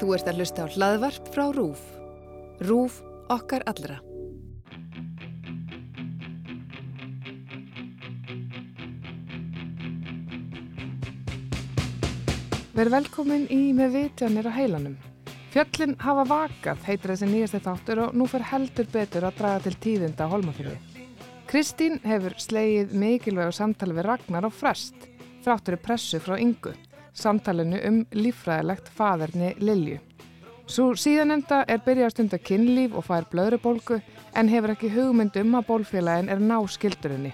Þú ert að hlusta á hlaðvarp frá RÚF. RÚF okkar allra. Verð velkomin í með vitjanir á heilanum. Fjöllin hafa vakað heitir þessi nýjasti þáttur og nú fer heldur betur að draga til tíðinda á holmafyrði. Kristín hefur slegið mikilvægu samtali við Ragnar á frest, þráttur í pressu frá yngu, samtalenu um lífræðilegt faderni Lilju. Svo síðanenda er byrjað stund að kynlíf og fær blöðrubólgu en hefur ekki hugmynd um að bólfélagin er ná skildurinni.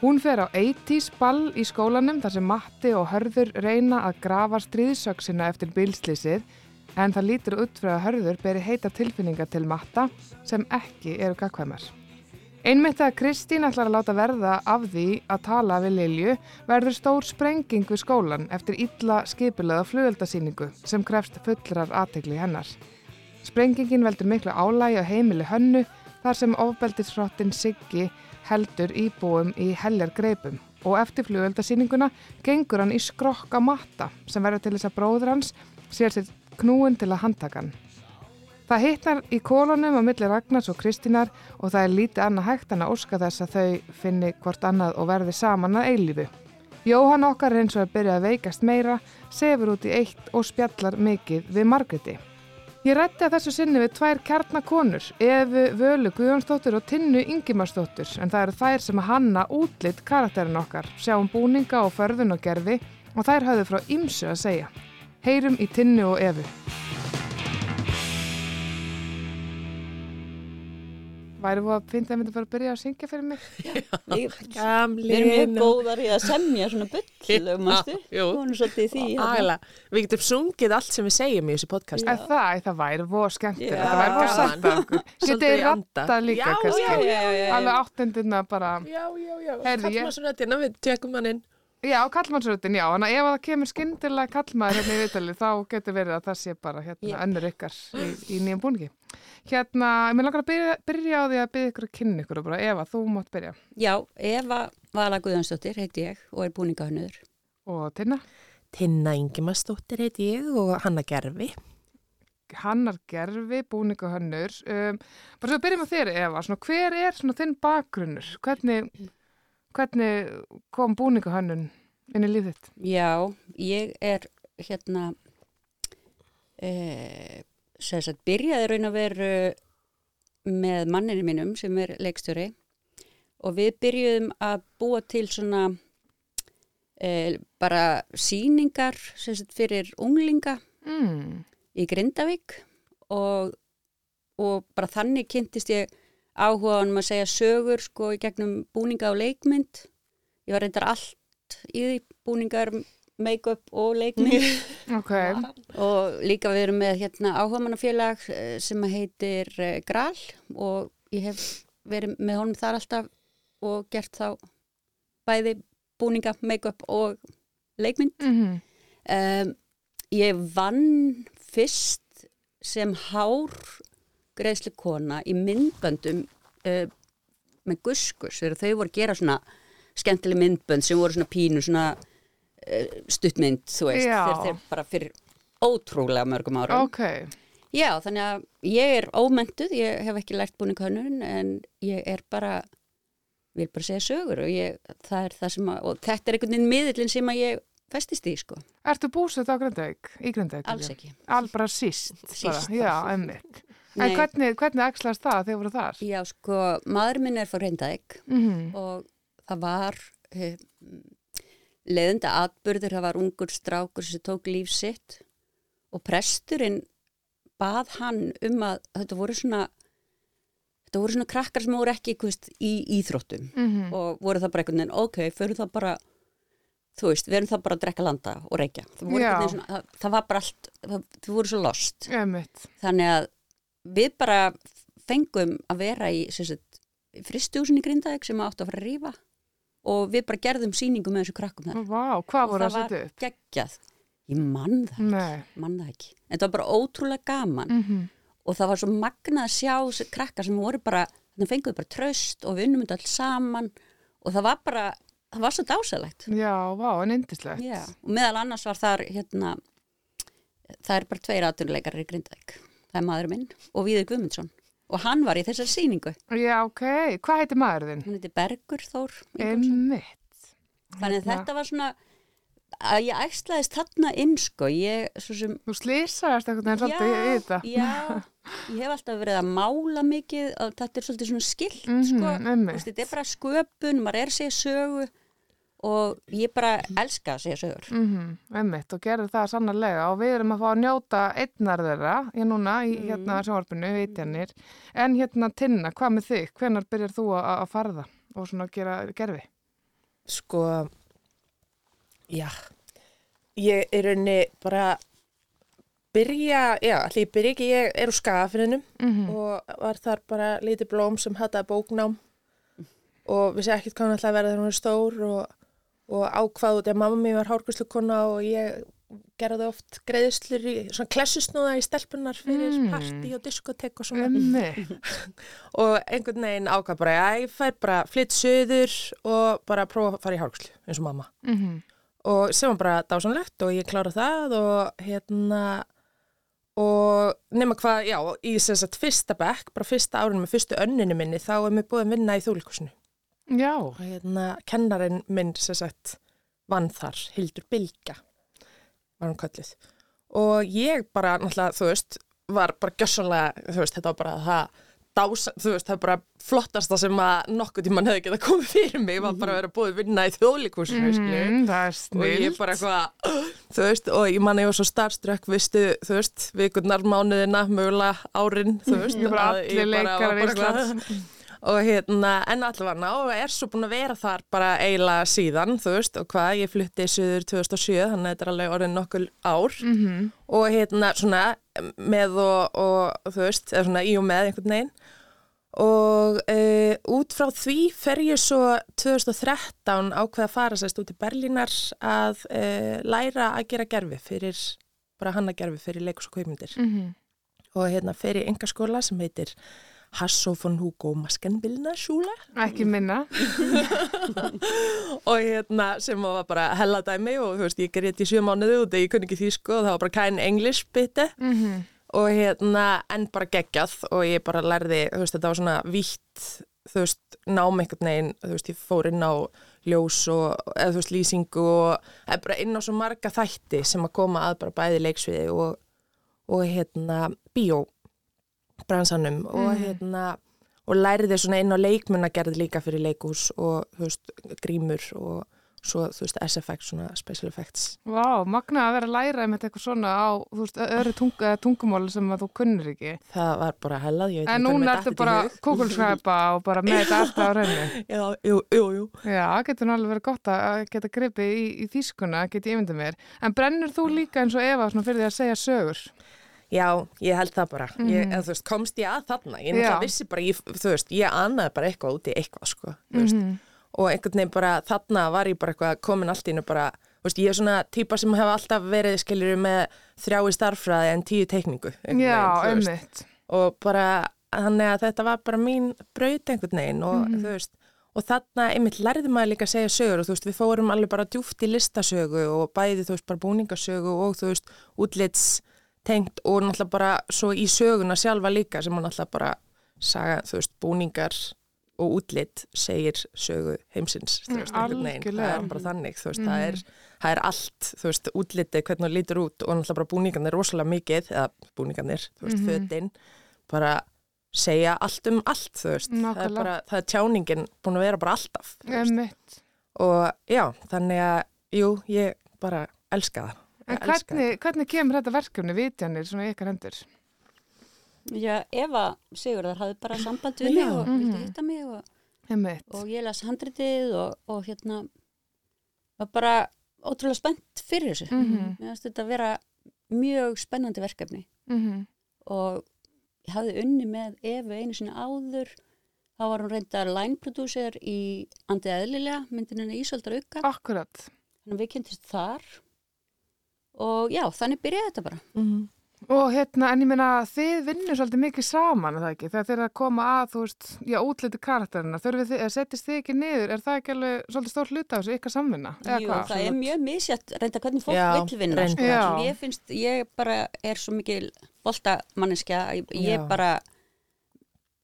Hún fer á 80's ball í skólanum þar sem Matti og Hörður reyna að grafa stríðsöksina eftir bilslýsið en það lítur út fyrir að Hörður beri heita tilfinningar til Matta sem ekki eru gagkvæmar. Einmitt að Kristín ætlar að láta verða af því að tala við Lilju verður stór sprenging við skólan eftir illa skipilega flugöldasýningu sem krefst fullrar aðtegli hennar. Sprengingin veldur miklu álægi á heimili hönnu þar sem ofbeldisfrottin Siggi heldur íbúum í heljar greipum og eftir flugöldasýninguna gengur hann í skrokka matta sem verður til þess að bróður hans sér sér knúin til að handtaka hann. Það hittar í kólunum á milli Ragnars og Kristínar og það er lítið annað hægt en að óska þess að þau finni hvort annað og verði saman að eilífu. Jóhann okkar er eins og að byrja að veikast meira, sefur út í eitt og spjallar mikið við Margreti. Ég rætti að þessu sinni við tvær kjarnakonur, Efu Völu Guðjónsdóttur og Tinnu Ingimarsdóttur, en það eru þær sem að hanna útlitt karakterin okkar, sjáum búninga og förðun og gerfi og þær hafðu frá ymsu að segja. Heyrum í Tinnu og Efu. Væri þú að finna að myndi bara að byrja að syngja fyrir mig? Við Gamli erum mjög góðar í að semja svona bull, mástu? jú. Hún er svolítið í því. hérna. Við getum sungið allt sem við segjum í þessu podcast. Er það, það væri voru skemmtir, það væri voru sætt Getið í ratta líka Já, kannski. Já, já, já, já. Alveg áttundina bara, Já, já, já. Heyrðu, ég- Kallmannsröddina, við tekum hann inn. já, kallmannsröðin, já, en ef það kemur skyndilega kallmaður hérna í vitali, þá getur verið að það sé bara hérna önnur ykkar í, í nýjum búningi. Hérna, mér langar að byrja, byrja á því að byrja ykkur að kynna ykkur og bara, Eva, þú mátt byrja. Já, Eva Vala Guðjónsdóttir heiti ég og er búningahönnur. Og Tinna, Tinna Ingimarsdóttir heiti ég og Hanna Gerfi. Hannar Gerfi, búningahönnur. Um, bara svo að byrja með þér, Eva, svona, hver er svona þinn bakgrunnur? Hvernig, hvernig kom búningahönnun inn í lífið þitt? Já, ég er hérna, e, sem sagt, byrjaði raun að veru með manninu mínum sem er leikstjóri og við byrjuðum að búa til svona e, bara síningar sagt, fyrir unglinga Mm. í Grindavík og, og bara þannig kynntist ég áhuga um að segja sögur sko í gegnum búninga og leikmynd. Ég var reyndar allt í því búningar, make-up og leikmynd. Ok, og líka við erum með hérna áhugamannafélag eh, sem heitir eh, Gral og ég hef verið með honum þar alltaf og gert þá bæði búninga, make-up og leikmynd. mm Um, ég vann fyrst sem hár greiðslu kona í myndböndum uh, með guskus þegar þau voru að gera svona skemmtileg myndbönd sem voru svona pínu svona stuttmynd þú veist þegar þeir bara fyrir ótrúlega mörgum árum ok. Já, þannig að ég er ómentuð, ég hef ekki lært búning hönnun en ég er bara vil bara segja sögur og ég, það er það sem að, og þetta er einhvern veginn miðillin sem að ég festist í sko, Ertu búsett á Grindavík? Í Grindavík? alls ekki. Al bara síst. bara. Síst. Já, emmitt. En Nei. hvernig, hvernig axlast það þegar voru þar? Já, sko, maður minn er frá Reyndavík Mm og það var uh, leðenda atbyrður, það var ungur strákur sem tók líf sitt og presturinn bað hann um að þetta voru svona þetta voru svona krakkar sem voru ekki veist, í íþróttum -hmm. og voru það bara einhvern veginn, ok, fyrir það bara þú veist, við erum það bara að drekka landa og reykja, það, svona, það, það var bara allt, það, þau voru svo lost Emmitt. þannig að við bara fengum að vera í fristúsin í Grindavík sem átti að fara að rífa og við bara gerðum sýningu með þessu krakkum þar. Hvað og það var upp? geggjað. Ég mann það, mann það ekki. En það var bara ótrúlega gaman. Mm og það var svo magnað að sjá krakkar sem voru bara, þannig fenguðu bara tröst og við unnum þetta alls saman. Og það var bara, það var svo dásalegt Já, vá, en indislegt. Já, og meðal annars var þar hérna það er bara tveir aðtunuleikarar í Grindavík. Það er maður minn og Víður Guðmundsson og hann var í þessar sýningu Já, ok. Hvað heitir maður þinn? hann heiti Bergur Þór. Emmitt. þannig að þetta var svona að ég æslaðist þarna inn sko ég, sem Þú slýsaðast eitthvað en svolítið í þetta. já, ég hef alltaf verið að mála mikið þetta er svolítið svona skilt sko, Þú einmitt. veist, þetta er bara sköpun, maður er segja sögu og ég bara elska að segja sögur Mm Emmitt og gerði það sannarlega og við erum að fá að njóta einnar þeirra ég núna í Mhm. hérna sjónvarpinu, vitjanir en hérna Tinna, hvað með þig? Hvenar byrjar þú að, að farða og svona gera gerfi? Sko, já, ég er rauninni bara byrja, já, allir byrja ekki, ég er úr skafirinnum Mm og var þar bara lítið blóm sem hataði bóknám og vissi ekkert hvað hann ætlaði að vera þegar hún er stór og, og ákvað út, að mamma mér var hárgruslukonna og ég gerði oft greiðslur í svona klessusnúða í stelpunar fyrir Mm. partí og diskotek og svona Emmitt. og einhvern veginn ákvað bara, já, ég fær bara flytt söður og bara prófa að fara í hárguslu eins og mamma Mm og sem var bara dásanlegt og ég klára það og hérna og nema hvað, já, í sem sagt fyrsta bekk, bara fyrsta árinu með fyrstu önninu minni, þá er mér búið að vinna í þúlikusinu Já, og hérna kennarinn minn sem sagt vann þar, Hildur Bilga var hann kölluð og ég bara, náttúrulega, þú veist var bara gjössanlega, þú veist, þetta var bara það dása, þú veist, það er bara flottasta sem að nokkuð tíman hefði getað komið fyrir mig, var bara að vera búið vinna í þjóðlíkusinu, mm mm, og ég bara eitthvað, þú veist, og ég man ég var svo starfströkk, vistu, þú veist, vikurnar, mánuðina, mögulega árin, þú veist. Ég bara að ég allir bara var leikarar bara Íslands. Og hérna, en allavega, og er svo búin að vera þar bara eiginlega síðan, þú veist, og hvað, ég flutti suður 2007, þannig að þetta er alveg orðin nokkur ár. Mhm. Og hérna, svona, með og, og þú veist, eða svona í og með einhvern veginn. Og uh, út frá því fer ég svo 2013 ákveða að fara sérst út í Berlínar að uh, læra að gera gerfi fyrir, bara hanna gerfi fyrir leikus og kaupmyndir. Mhm. Og hérna fer ég enga skóla sem heitir Hasso von Hugo Maskenbildner Schule. Ekki minna. og hérna sem var bara helladæmi og þú veist ég gerði í sjö mánuðu og ég kunni ekki þýsku og það var bara kæn english biti Mm og hérna enn bara geggjað og ég bara lærði, þú veist, þetta var svona vítt, þú veist, nám einhvern veginn, þú veist, ég fór inn á ljós og, eða þú veist, lýsingu og eða bara inn á svo marga þætti sem að koma að bara bæði leiksviði og, og hérna, bíó bransanum og hérna og lærði svona inn á leikmunagerð líka fyrir leikús og, veist, grímur og svo, þú veist, SFX, svona special effects Vá, magna að vera að læra um eitthvað svona á, þú veist, öðru tung, eða tungumáli sem að þú kunnir ekki. það var bara hellað, ég veit En ekki hvernig núna mér ertu datt þetta í bara hug. kúkulskræpa og bara með þetta alltaf á rauninu. Já, jú, jú, jú. Já, getur alveg verið gott að geta gripið í, í þýskuna, geti ég myndið mér. En brennur þú líka eins og Eva svona fyrir því að segja sögur? Já, ég held það bara. Ég, Mhm. eða, veist, komst ég að þarna. Ég náttúrulega vissi bara, ég, þú veist, ég anaði bara eitthvað út í eitthvað, sko. veist. Mhm. Og einhvern veginn bara, þarna var ég bara eitthvað komin allt í innu bara, veist, ég er svona típa sem hef alltaf verið, skiljur, með þrjá í starffræði en tíu teikningu. Já, einmitt. Og bara, þannig að þetta var bara mín braut einhvern veginn og Mhm. þú veist, og þarna einmitt lærði maður líka að segja sögur og þú veist, við fórum alveg bara djúft í listasögu og bæði, þú veist, bara búningasögu og þú veist, útlits tengt og náttúrulega bara svo í söguna sjálfa líka sem hún náttúrulega bara saga, þú veist, búningar og útlit segir sögu heimsins, þú veist, einhvern veginn, það er bara þannig, þú veist, það, er, það er allt, þú veist, útlitið, hvernig það lítur út og náttúrulega bara búningarnir rosalega mikið, eða búningarnir, þú veist, Mhm. fötin, bara segja allt um allt, þú veist, það er Nákvæmlega. bara, það er tjáningin búin að vera bara alltaf, þú veist, og já, þannig að, jú, ég bara elska það. En hvernig, hvernig kemur þetta verkefni, vitjanir, svona ykkar hendur? Já, Eva Sigurðar hafði bara samband við mig og vildi hitta mig og, og ég las handritið og, og hérna var bara ótrúlega spennt fyrir þessu. Mhm. Mér finnst þetta að vera mjög spennandi verkefni Mhm. og ég hafði unni með Efu einu sinni áður þá var hún reyndar line producer í Andið eðlilega, myndin henni Ísaldar auka Akkurat. þannig að við kynntumst þar og já, þannig byrjaði þetta bara Mhm. Og hérna, en ég meina, þið vinnur svolítið mikið saman, er það ekki? Þegar þið er að koma að, þú veist, já, útliti karakterina, þurfið þið, eða settist þið ekki niður, er það ekki alveg svolítið stór hluta af þessu ykkar samvinna? Eða Jú, það er mjög misjætt reynda hvernig fólk Já, vill vinna sko. ég finnst, ég bara er svo mikil boltamanneskja ég, ég Já. bara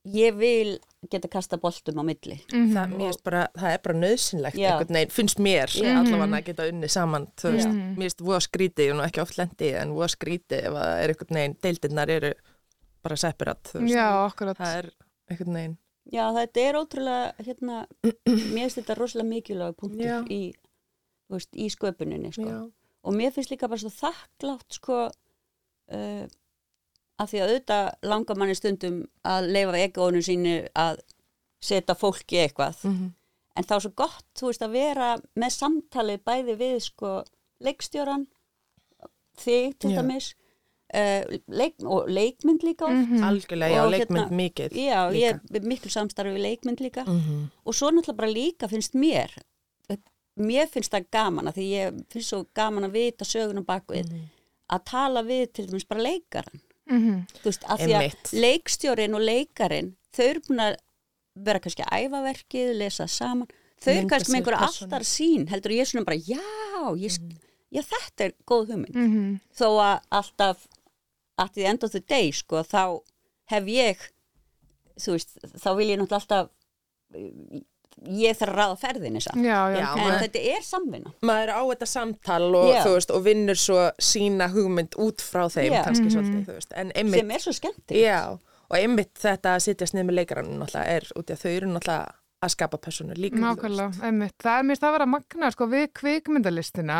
ég vil geta kasta boltum á milli Mhm. það, mér finnst bara, það er bara nöðsynlegt veginn, finnst mér Já. allavega að geta unni saman þú veist, Já. mér finnst voða er nú ekki oft lendi en voða skrítið ef það er einhvern veginn deildirnar eru bara separat þú veist, Já, akkurat. það er einhvern veginn Já, þetta er ótrúlega hérna, mér finnst þetta rosalega mikilvæg punktur í, þú veist, í sköpuninni sko. og mér finnst líka bara svo þakklátt sko uh, að því að auðvitað langar manni stundum að leifa egoinu sínu að setja fólki eitthvað Mhm. en þá er svo gott, þú veist, að vera með samtalið bæði við sko leikstjóran þig til dæmis uh, leik, og leikmynd líka oft Mhm. algjörlega, já, Og leikmynd hérna- mikið Já, líka. ég er miklu samstarfi við leikmynd líka Mhm. og svo náttúrulega bara líka finnst mér mér finnst það gaman að því ég finnst svo gaman að vita sögunum bakvið Mhm. að tala við til dæmis bara leikaran Mhm. þú veist, að því að leikstjórin og leikarin þau eru búin að vera kannski að æfa verkið, lesa saman þau eru kannski með einhverja alltar sín heldur ég svona bara, já, ég, mm. já þetta er góð hugmynd Mhm. þó að alltaf at the end of the day sko, þá hef ég þú veist, þá vil ég náttúrulega alltaf ég þarf að ráða ferðinni samt. Já, já, Já, en þetta er samvinna. Maður á þetta samtal og, veist, og vinnur svo sína hugmynd út frá þeim kannski Mhm. svolítið, þú veist, en einmitt sem er svo Já, og einmitt þetta að sitja snið með leikarann er út í að þau eru náttúrulega að skapa persónu líka. Nákvæmlega, einmitt. Það er mér það að vera magna sko, við kvikmyndalistina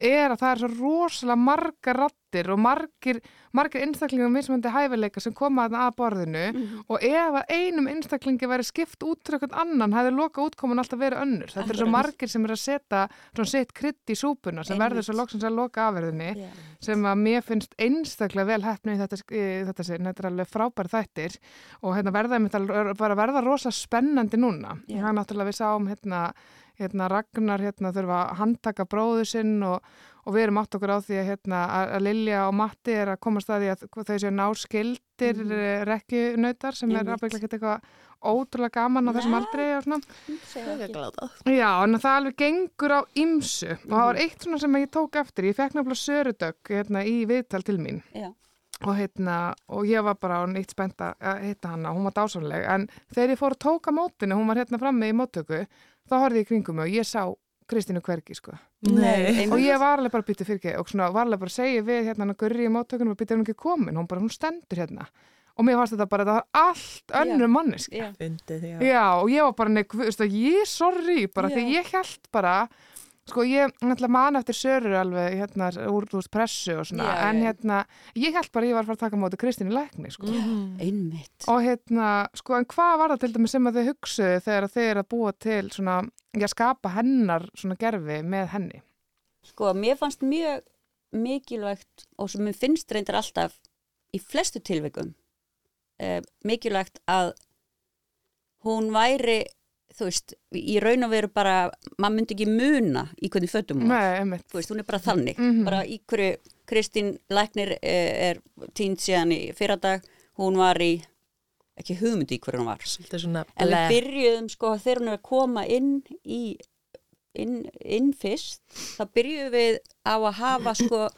er að það er svo rosalega margar rattir og margir, margir einstaklingar mismöndi hæfileika sem koma þarna að borðinu Mhm. og ef að einum einstaklingi væri skipt út til einhvern annan hefði loka útkomun alltaf verið önnur. Þetta er svo margir sem er að setja svona sitt krydd í súpuna sem verður svo loksins að loka afverðinni Já. sem að mér finnst einstaklega vel heppnu í þetta, þetta sinn, þetta er alveg frábær þættir og hérna verða bara verða rosa spennandi núna. Já. Það er náttúrulega við sáum hérna, hérna Ragnar hérna þurfa að handtaka bróðu sinn og, og við erum átt okkur á því að, hérna, að Lilja og Matti er að komast að því að þau séu ná skildir mm Mhm. rekkjunautar sem er afbygglega ekkert eitthvað ótrúlega gaman á þessum Nei. aldri og svona. Það er glada. Já, en það alveg gengur á ymsu og það var eitt svona sem ég tók eftir, ég fekk nefnilega sörudögg hérna, í viðtal til mín Já. og, hérna, og ég var bara nýtt spennt að hitta hana, hún var dásanleg en þegar ég fór að tóka mótinu, hún var hérna frammi í móttöku, þá horfði ég kringum mig og ég sá Kristínu hvergi sko. Nei, og ég var alveg bara býttu fyrir ekki og svona var alveg bara að segja við hérna hana Gurri í móttökunum og býttu hún ekki komin, hún bara, hún stendur hérna. Og mér fannst þetta bara, þetta var allt önnur mannesk Já. Já. Já, og ég var bara, nei, þú veist að ég, sorry, bara Já. því ég held bara, sko, ég náttúrulega man eftir sörur alveg, hérna, úr, veist, pressu og svona, Já, en já. hérna, ég held bara að ég var að fara að taka á móti Kristínu Lækni, sko. Mhm. einmitt Og hérna, sko, en hvað var það til dæmis sem að þau hugsuðu þegar þau eru að búa til svona, já, skapa hennar svona gerfi með henni? Sko, mér fannst mjög mikilvægt og sem mér finnst reyndar alltaf í flestu tilvikum eh, mikilvægt að hún væri, þú veist, í raun og veru bara, maður myndi ekki muna í hvernig fötum einmitt. Þú veist, hún er bara þannig, Mhm. bara í hverju Kristín Læknir eh, er tínt síðan í fyrradag, hún var í, ekki hugmyndi í hverju hún var. En við byrjuðum sko þegar hún er að koma inn í inn, inn fyrst þá byrjuðum við á að hafa sko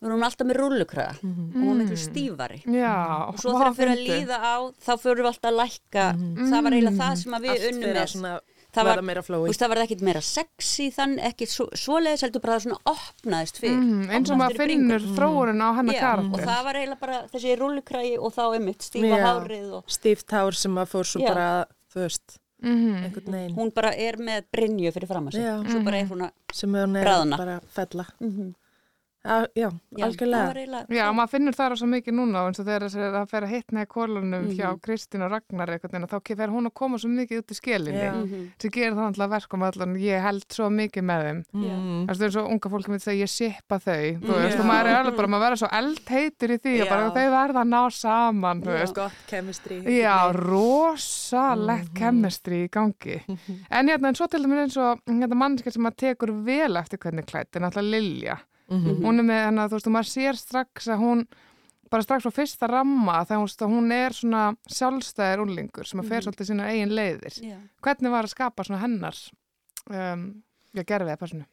við erum alltaf með rúllukraða og hún var miklu stífari. Já, og svo þegar fyrir að líða á þá fyrir við alltaf að lækka. Það var eiginlega það sem að við Allt unnum að með. svona það var, það var ekkit meira sexy þann, ekki svo, svoleiðis heldur bara það svona opnaðist fyrir. Mm, eins og maður finnur bringur. þróunin á hennar Já, og karakter. það var eiginlega bara þessi rúllukrægi og þá einmitt stífa Já. hárið og Stíft hár sem að fór svo Já. bara, þú veist, Mhm. einhvern veginn. Hún bara er með Brynju fyrir fram að sig. Já. svo bara er hún að sem er bara fella. mm Já, já, Já, algjörlega. eiginlega Já, maður finnur það svo mikið núna eins og þegar það fer að hitna í kólunum hjá Kristín og Ragnar eitthvað þá fer hún að koma svo mikið út í skelinni Já. Mhm. sem gerir það alltaf verkum allan ég held svo mikið með þeim Mm. Það er eins og unga fólki myndi segja ég sippa þau þú veist, Já. og maður er alveg bara, maður verður svo eldheitur í því og bara Já. þau verða að ná saman veist. Gott chemistry. Já, rosalegt chemistry í gangi en hérna, en svo til dæmis eins og hérna mannskja sem að tekur vel eftir hvernig klætt Lilja Mhm. hún er með hennar, þú veist, og maður sér strax að hún bara strax frá fyrsta ramma þegar hún, að er svona sjálfstæðir úrlingur sem að fer svolítið sína eigin leiðir. Já. Hvernig var að skapa svona hennar um, já, gerfið að personu?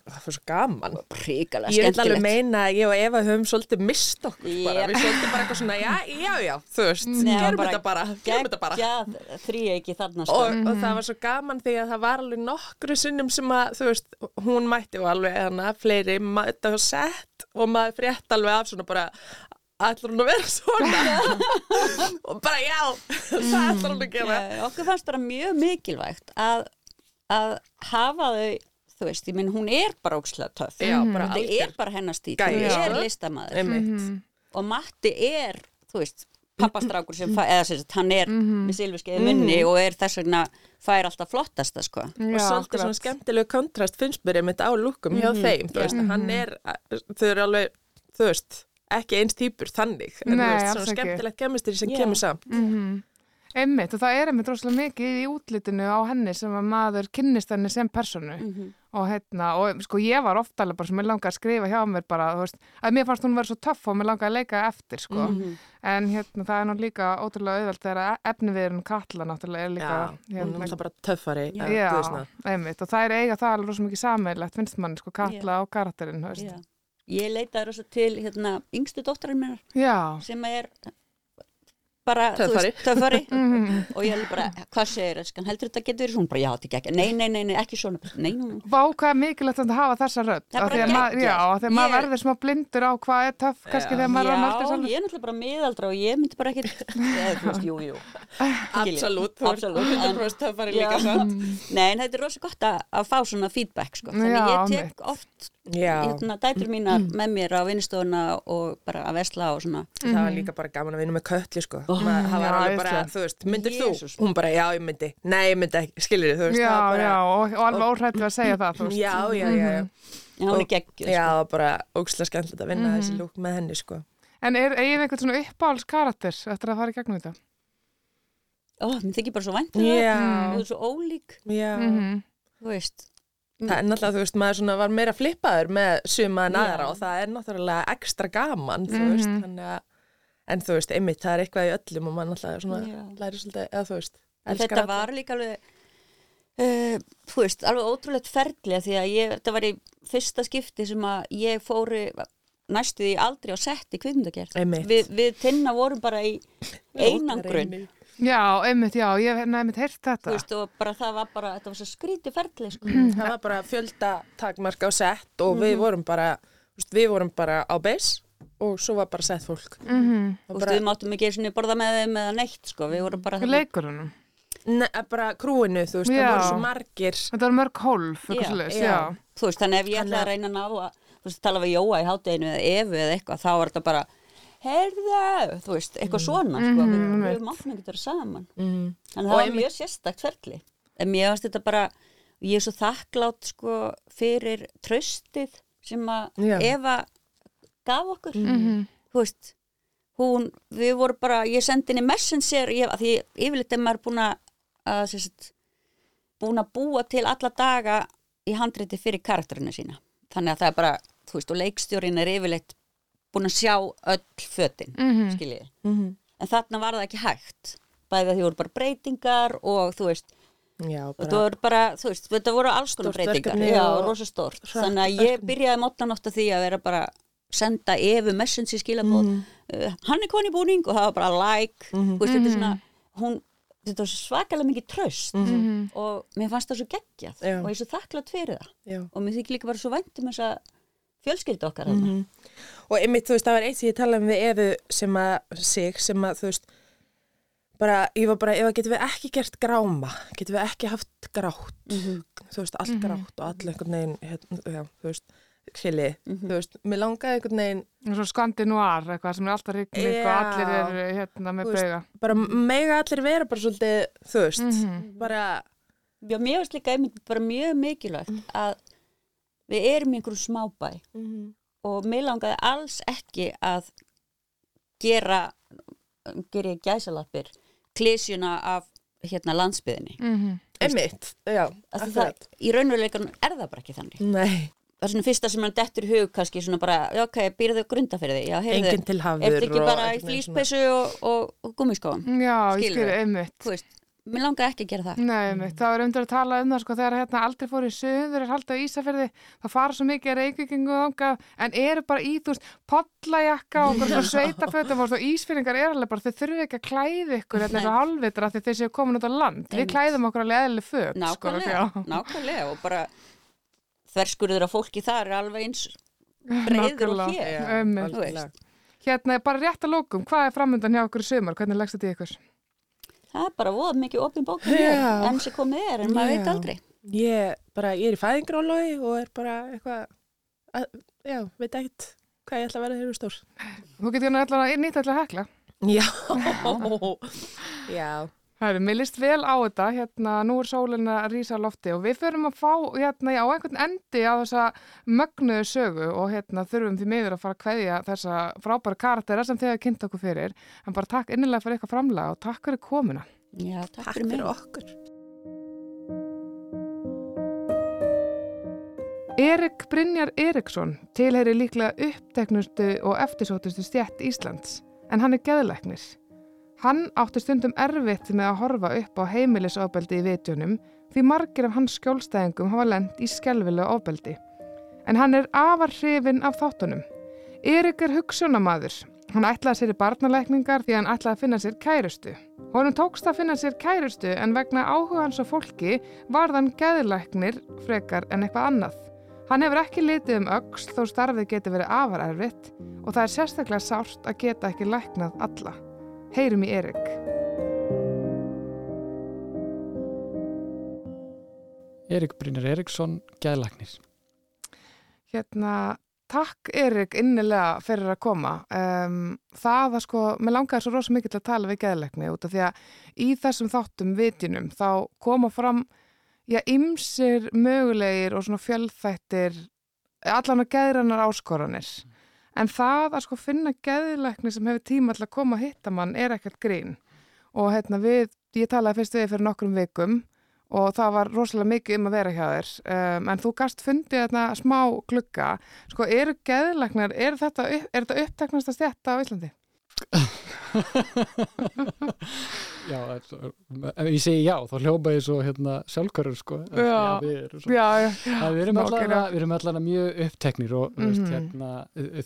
Það fyrir svo gaman. Ríkalega Ég vil alveg meina að ég og Eva höfum svolítið mist okkur bara. Jep. Við svolítið bara eitthvað svona, já, já, já, þú veist, Nei, gerum bara þetta bara, gerum þetta bara. Geggjað þrý ekki þarna sko. Og, og það var svo gaman því að það var alveg nokkru sinnum sem að, þú veist, hún mætti og alveg hana, fleiri mætti og sett og maður frétt alveg af svona bara, ætlar hún að vera svona? og bara, já, það ætlar hún að gera. Já, okkur fannst bara mjög mikilvægt að, að hafa þau þú veist, ég minn hún er bara ókslega töff. Já, bara þetta algjör er bara hennar stíl, hún er sko. listamaður. Einmitt. og Matti er, þú veist pappastrákur sem fæ, eða sem sagt, hann er með silfiskeiði munni og er þess vegna fær alltaf flottasta sko. Og svolítið svona skemmtilegu kontrast finnst mér einmitt á lúkum hjá þeim þú veist, hann er, þau eru alveg þú veist, ekki eins týpur þannig, en Nei, þú veist, svona skemmtilegt kemistri sem Já. kemur saman Einmitt og það er einmitt rosalega mikið í útlitinu á henni sem að maður kynnist henni sem personu og hérna, og sko ég var ofta alveg bara sem ég langaði að skrifa hjá mér bara, veist, að mér fannst hún verið svo töff og mér langaði að leika eftir, sko. En hérna það er nú líka ótrúlega auðvelt þegar efniviðurinn Katla náttúrulega er líka Já, hún er hérna, alltaf bara töffari Já. na. einmitt og það er eiga það alveg rosa mikið sammeilegt, finnst mann, sko, Katla og karakterinn, veist. Ég leitaði rosa til hérna yngstu dóttarinn mér sem er bara, töffari. Mhm. og ég held bara, hvað segir það, heldur þetta getur verið svona, bara já, þetta er ekki, nei, nei, nei, nei, ekki svona. Vá, hvað er mikilvægt að hafa þessa rödd. Að maður. Já, verður smá blindur á hvað er töff kannski þegar maður er Já, á náldir ég er náttúrulega bara miðaldra og ég myndi bara ekki jú, jú. Skilji. Absolutt, þú ert 100% töffari Já. líka samt. Nei, en þetta er rosa gott að, að fá svona feedback sko. þannig Já, ég tek oft Já, hérna, dætur mínar með mér á vinnstofuna og bara að vesla og svona oh, það var Já, alveg bara, þú veist, myndir Jesús. þú? Hún bara, já, ég myndi, nei, ég myndi ekki, skilir þú veist, Já, bara, já, og, og alveg óhrættu að segja það, þú veist já, já, já, já. en hún er geggjuð Já, sko. bara ógslag skemmtilegt að vinna þessi lúk með henni, sko. En er eigin einhvern svona uppáhalds karakter eftir að fara í gegnum þetta? Ó, mér þykir bara svo vænt um Já. það þú er svo ólík, Já, Mhm. þú veist það er náttúrulega, þú veist, maður svona var meira flippaður með suma en Já. aðra og það er náttúrulega ekstra gaman, þú veist, þannig að, en þú veist, einmitt, það er eitthvað í öllum og svona Já. læri svolítið, eða þú veist, En elskar þetta var líka alveg uh, þú veist, alveg ótrúlegt ferðlega því að ég, þetta var í fyrsta skipti sem að ég fóri næstu því aldrei á sett í kvikmyndagerð. Einmitt. við, við tinna vorum bara í einangrun. Já, einmitt, já, ég hef einmitt heyrt þú þetta veist, og bara það var bara, þetta var svo skríti ferðlega sko. Það var bara fjölda takmark á sett og við vorum bara, þú við vorum bara á beis og svo var bara sett fólk. Mhm. þú veist, við máttum ekki einu sinni borða með þeim eða neitt, sko, við vorum bara Leikurunum Nei, bara krúinu, þú veist, Já. það voru svo margir. Þetta var mörg hólf, eitthvað já þú veist, þannig ef ég ætlaði að reyna að ná að þú veist, tala við Jóa í hátteginu eða Efu eða eitthvað, þá var þetta bara heyrðu, þú veist, eitthvað svona sko, við, við máttum ekki vera saman Mm. þannig að Og það var mjög sérstakt ferli en mér fannst þetta bara ég er svo þakklátt sko fyrir tröstið sem að Já. Eva gaf okkur. Þú veist hún, við vorum bara, ég sendi henni messenger, ég, að því yfirleitt er maður búin að, að búin að búa til alla daga í handriti fyrir karakterinu sína. Þannig að það er bara, þú veist, og leikstjórin er yfirleitt búin að sjá öll fötin, mm Mhm. -hmm. skiljið en þarna var það ekki hægt. Bæði að því voru bara breytingar og þú veist, Já, þetta bara, voru bara, þú veist, þetta voru alls konar breytingar, já, og rosa stórt. hratt þannig að ég byrjaði mótnan ofta því að vera bara senda Evu messenger skilabóð Mhm. uh, hann er koni í búning og það var bara like. Mhm. þú veist, þetta er svona hún, þetta var svo svakalega mikið tröst og mér fannst það svo geggjað Mhm. Já. og ég er svo þakklátt fyrir það. Já. og mér þykir líka bara svo vænt um þessa fjölskyldu okkar mm Og einmitt, þú veist, það var eitt sem ég talaði um við Efu sem að, sig, sem að, þú veist, bara, ég var bara, Eva, getum við ekki gert gráma, getum við ekki haft grátt, þú veist, allt grátt og allir einhvern veginn, hérna, já, þú veist, hlili, þú veist, mér langaði einhvern veginn, Svo skandinúar, eitthvað sem er alltaf rigning og Já. allir eru hérna með bauga bara mega allir vera bara svolítið, þú veist, Mhm. bara, Já, mér finnst líka einmitt bara mjög mikilvægt að við erum í einhverjum smábæ og mér langaði alls ekki að gera gera ég gæsalappir klísjuna af hérna landsbyðinni Mhm. einmitt, já, akkurat. í raunveruleikanum er það bara ekki þannig Nei, það er svona fyrsta sem hann dettur í hug kannski svona bara, já ok, býrðu grunda fyrir því já, heyrðu, Engin til hafður er þetta ekki bara í flýspessu og, og, og gummiskóum Já, ég skilur, einmitt. þú veist, mér langaði ekki að gera það Nei, einmitt. Það var undir að tala um það sko þegar hérna aldrei fór í söður er haldið á Ísafjörði, það fara svo mikið reykvikingu ánga, en eru bara í þú veist, podlajakka og bara sveitafötum og Ísfyrringar er alveg bara þau þurfu ekki að klæða ykkur þetta er svo hálfvitra því þeir séu komin út á land við Einmitt. klæðum okkur alveg eðli föt sko, nákvæmlega, já. nákvæmlega og bara þverskurður af fólki þar er alveg eins breiður og hér algjörlega. Hérna, bara rétt að lókum, hvað er framöndan hjá okkur í sumar, hvernig leggst þetta í ykkur? það er bara voð mikið opin bók Já. yeah. enn sem komið er, en maður Já. veit aldrei Ég, bara, ég er í fæðingrólogi og er bara eitthvað, að- já, veit ekkert hvað ég ætla að vera þeirra stór. Þú getur hérna allan að nýtt allan að hekla Já, já, Það er, mér líst vel á þetta, hérna, nú er sólinn að rísa á lofti og við förum að fá, hérna, já, einhvern endi á þessa mögnuðu sögu og hérna þurfum því miður að fara að kveðja þessa frábæra karaktera sem þið hafa kynnt okkur fyrir, en bara takk innilega fyrir eitthvað framlega og takk fyrir komuna. Já, takk, takk fyrir mig fyrir okkur. Erik Brynjar Eriksson tilheyri líklega uppteknustu og eftirsótustu stjætt Íslands, en hann er geðlæknir. Hann átti stundum erfitt með að horfa upp á heimilisofbeldi í vitjunum því margir af hans skjólstæðingum hafa lent í skelvilegu ofbeldi. En hann er afar hrifin af þáttunum. Erik er hugsunamaður. Hann ætlaði sér í barnalækningar því hann ætlaði að finna sér kærustu. Honum tókst að finna sér kærustu en vegna áhuga hans á fólki var þann geðlæknir frekar en eitthvað annað. Hann hefur ekki litið um öxl þó starfið geti verið afar erfitt og það er sérstaklega sárt að geta ekki læknað alla. Heyrum í Erik. Erik Brynjar Eriksson, gæðlagnir. Hérna, takk Erik innilega fyrir að koma. Um, það að sko, mér langaði svo rosa mikið til að tala við geðleikni út af því að í þessum þáttum vitjunum þá koma fram já, ymsir mögulegir og svona fjölþættir allan að geðrannar áskoranir. En það að sko finna geðleikni sem hefur tíma til að koma að hitta mann er ekkert grín. Og hérna við, ég talaði fyrst við fyrir nokkrum vikum og það var rosalega mikið um að vera hjá þér um, en þú gast fundið þarna smá glugga sko, eru geðlæknar er þetta, er þetta uppteknast að stjætta á Íslandi? Já, ef ég segi já, þá hljópa ég svo hérna sjálfkörur, sko. Já. við erum, Já, já, við erum allavega, gera. við erum allavega mjög uppteknir og mm veist, Mhm. hérna,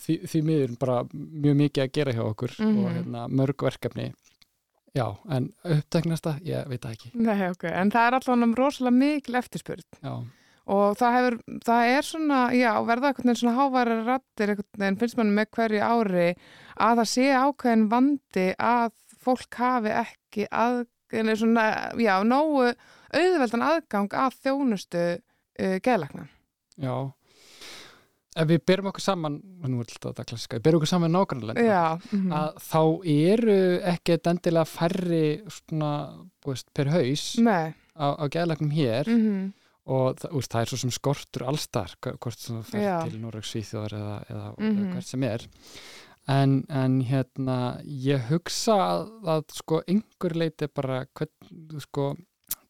því, því miður bara mjög mikið að gera hjá okkur og Mhm. hérna, mörg verkefni. Já, en uppteknasta, ég veit ekki. nei, ok, en það er allavega rosalega mikil eftirspurð Já, og það hefur, það er svona, já, verða einhvern veginn svona háværa rattir einhvern veginn, finnst mann með hverju ári að það sé ákveðin vandi að fólk hafi ekki að, svona, já, nógu auðveldan aðgang að þjónustu uh, geðlækna. já. Ef við berum okkur saman, nú er þetta klassiska, við berum okkur saman nákvæmlega. Já, mhm. að þá eru ekki endilega færri svona, þú veist, per haus Nei, á, á geðlagnum hér mhm, og það, úst, það er svo sem skortur allstar, hvort þú fer til Norröks Svíþjóðar eða, eða Mhm. hvert sem er en, en hérna ég hugsa að, að sko einhver leiti bara hvern, sko,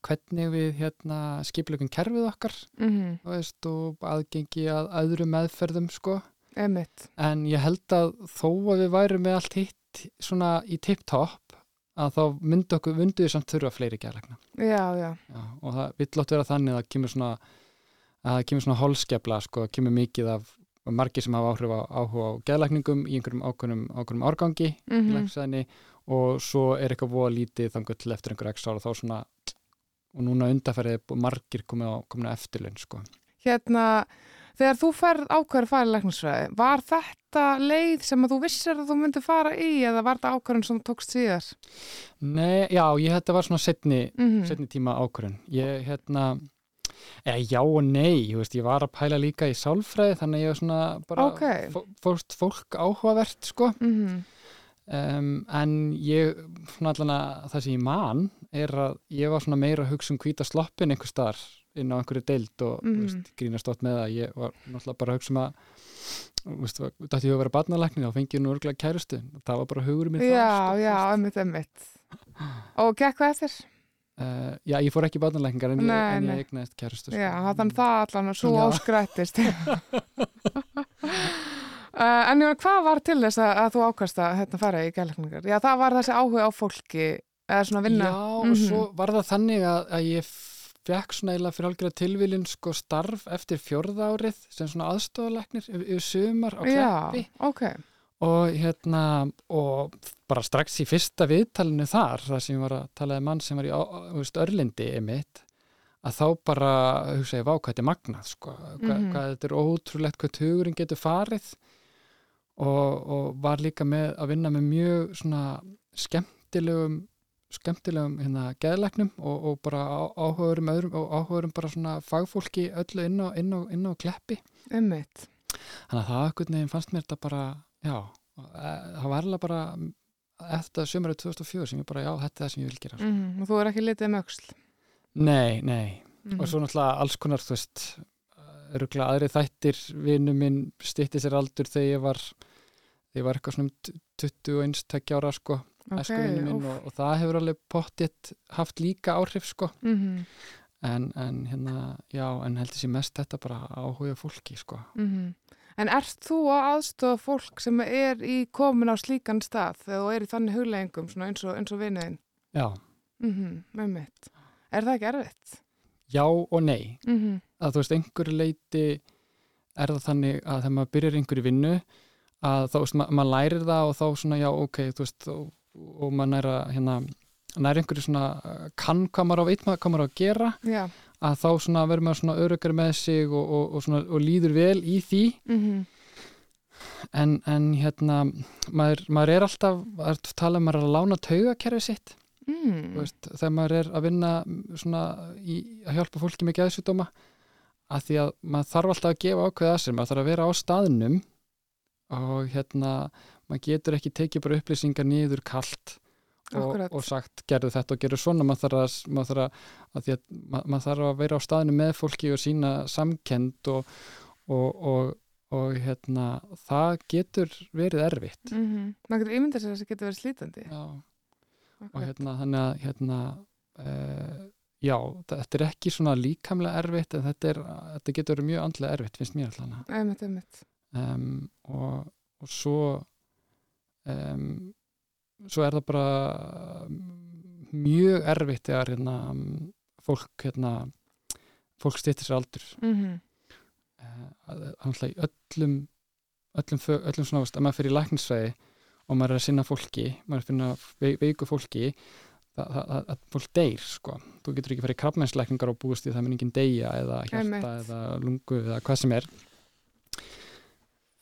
hvernig við hérna skipleikum kerfið okkar mhm, þú veist, og aðgengi að öðru meðferðum sko emitt. en ég held að þó að við værum með allt hitt svona í tip-top að þá myndu okkur, myndu við samt þurfa fleiri geðlegna Já, já, Já, og það vill átt vera þannig að það kemur svona að það kemur svona holskefla sko, það kemur mikið af margir sem hafa áhrif á áhuga á geðlækningum í einhverjum ákveðnum, ákveðnum árgangi í mhm, læknisæðinni og svo er eitthvað voða lítið þannig til eftir einhver x ára þá svona og núna undarfærið margir komið á, komið á eftirlaun sko. hérna, þegar þú að fara í læknisfræði, var þetta leið sem að þú vissir að þú myndi fara í eða var þetta ákveðin sem þú tókst síðar? Nei, já, ég þetta var svona setni, Mm setni tíma ákvörðun ég hérna eða já og nei, ég, veist, ég var að pæla líka í sálfræði þannig að ég var svona bara Ok. fó- fórst fólk áhugavert sko -hmm. um, en ég svona allan að það sem ég man er að ég var svona meira að hugsa um hvíta sloppin einhver staðar inn á einhverju deild og mm Mhm. veist, grínast átt með það ég var náttúrulega bara að hugsa um að þetta ég að vera barnalæknir þá fengi ég nú örgulega kærustu það var bara hugurum minn Já, þar, sko, já, emmitt, emmitt. Og gekk hvað eftir? uh, já, ég fór ekki barnalækningar en, ég- Nei, en nei. ég eignaðist kærustu sko. Já, þannig það allan að svo Já. óskrættist. uh, en ég hvað var til þess að, að þú ákast að hérna, fara í gælækningar? Já, það var þessi áhuga á fólki, eða svona vinna. Já, og Mhm. svo var það þannig að, að ég fekk svona eiginlega fyrir algjörða tilviljun sko starf eftir fjórða árið sem svona aðstofalæknir yfir, sumar á kleppi Já, ok. og hérna og bara strax í fyrsta viðtalinu þar þar sem ég var að talaði mann sem var í veist, Örlindi emitt að þá bara hugsa ég, vá hvað þetta er magnað sko, hvað, Mhm. hvað þetta er ótrúlegt hvað tugurinn getur farið og, og var líka með að vinna með mjög svona skemmtilegum skemmtilegum hérna geðlæknum og, og bara á- áhugaðurum öðrum og áhugaðurum bara svona fagfólki öllu inn á, inn á, inn á kleppi. Ummitt. þannig að það ekkert neginn fannst mér þetta bara já, e, það var alveg bara eftir sömurinn 2004 sem ég bara, já, þetta er það sem ég vil gera Mm Og þú er ekki litið um öxl. nei, nei, Mm og svo náttúrulega alls konar, þú veist öruglega aðri þættir. Vinnu minn stýtti sér aldur þegar ég var þegar ég var eitthvað svona um 21 tekja ára sko, Ok, æskuvinnu minn úff. og, og það hefur alveg pottitt haft líka áhrif sko Mhm, en, en hérna, já, en heldur sér mest þetta bara áhuga fólki sko mhm. En ert þú að aðstofa fólk sem er í komin á slíkan stað þú er í þannig hugleggingum eins og, og vinniðin? já, Mm Ummitt. Er það ekki erfitt? já og nei Mm að þú veist, einhverju leiti er það þannig að þegar maður byrjar einhverju vinnu að þá, veist, ma maður lærir það og þá svona, já, ok, þú veist og, og maður næra, hérna næri einhverju svona, kann hvað maður á veit maður hvað maður á að gera, Já. að þá svona verður maður svona örugari með sig og, og, og, svona, og líður vel í því Mm en, en hérna maður, maður er alltaf, að tala um er að lána taugakerfi sitt mm. veist, þegar maður er að vinna svona í að hjálpa fólki með geðsjúdóma að því að maður þarf alltaf að gefa ákveða sér, maður þarf að vera á staðnum og hérna maður getur ekki tekið bara upplýsingar niður kalt og, og sagt gerðu þetta og gerðu svona maður þarf að, maður þarf að, að, að maður, þarf að vera á staðnum með fólki og sína samkend og, og, og, og hérna það getur verið erfitt Mm -hmm. Maður getur ímyndað sér að það getur verið slítandi. Já og hérna þannig að hérna uh, já, þetta er ekki svona líkamlega erfitt en þetta, er, þetta getur verið mjög andlega erfitt finnst mér alltaf Einmitt, einmitt. um, og, og svo um, svo er það bara um, mjög erfitt þegar hérna, fólk hérna, fólk stýttir sér aldur. Mm uh, alltaf í öllum öllum, öllum svona, að maður fyrir í læknisfræði og maður er að sinna fólki maður er að finna ve veiku fólki það, það, að fólk deyr sko. Þú getur ekki farið í krabbmennslækningar og búist í það mun enginn deyja eða hjarta eða lungu eða hvað sem er.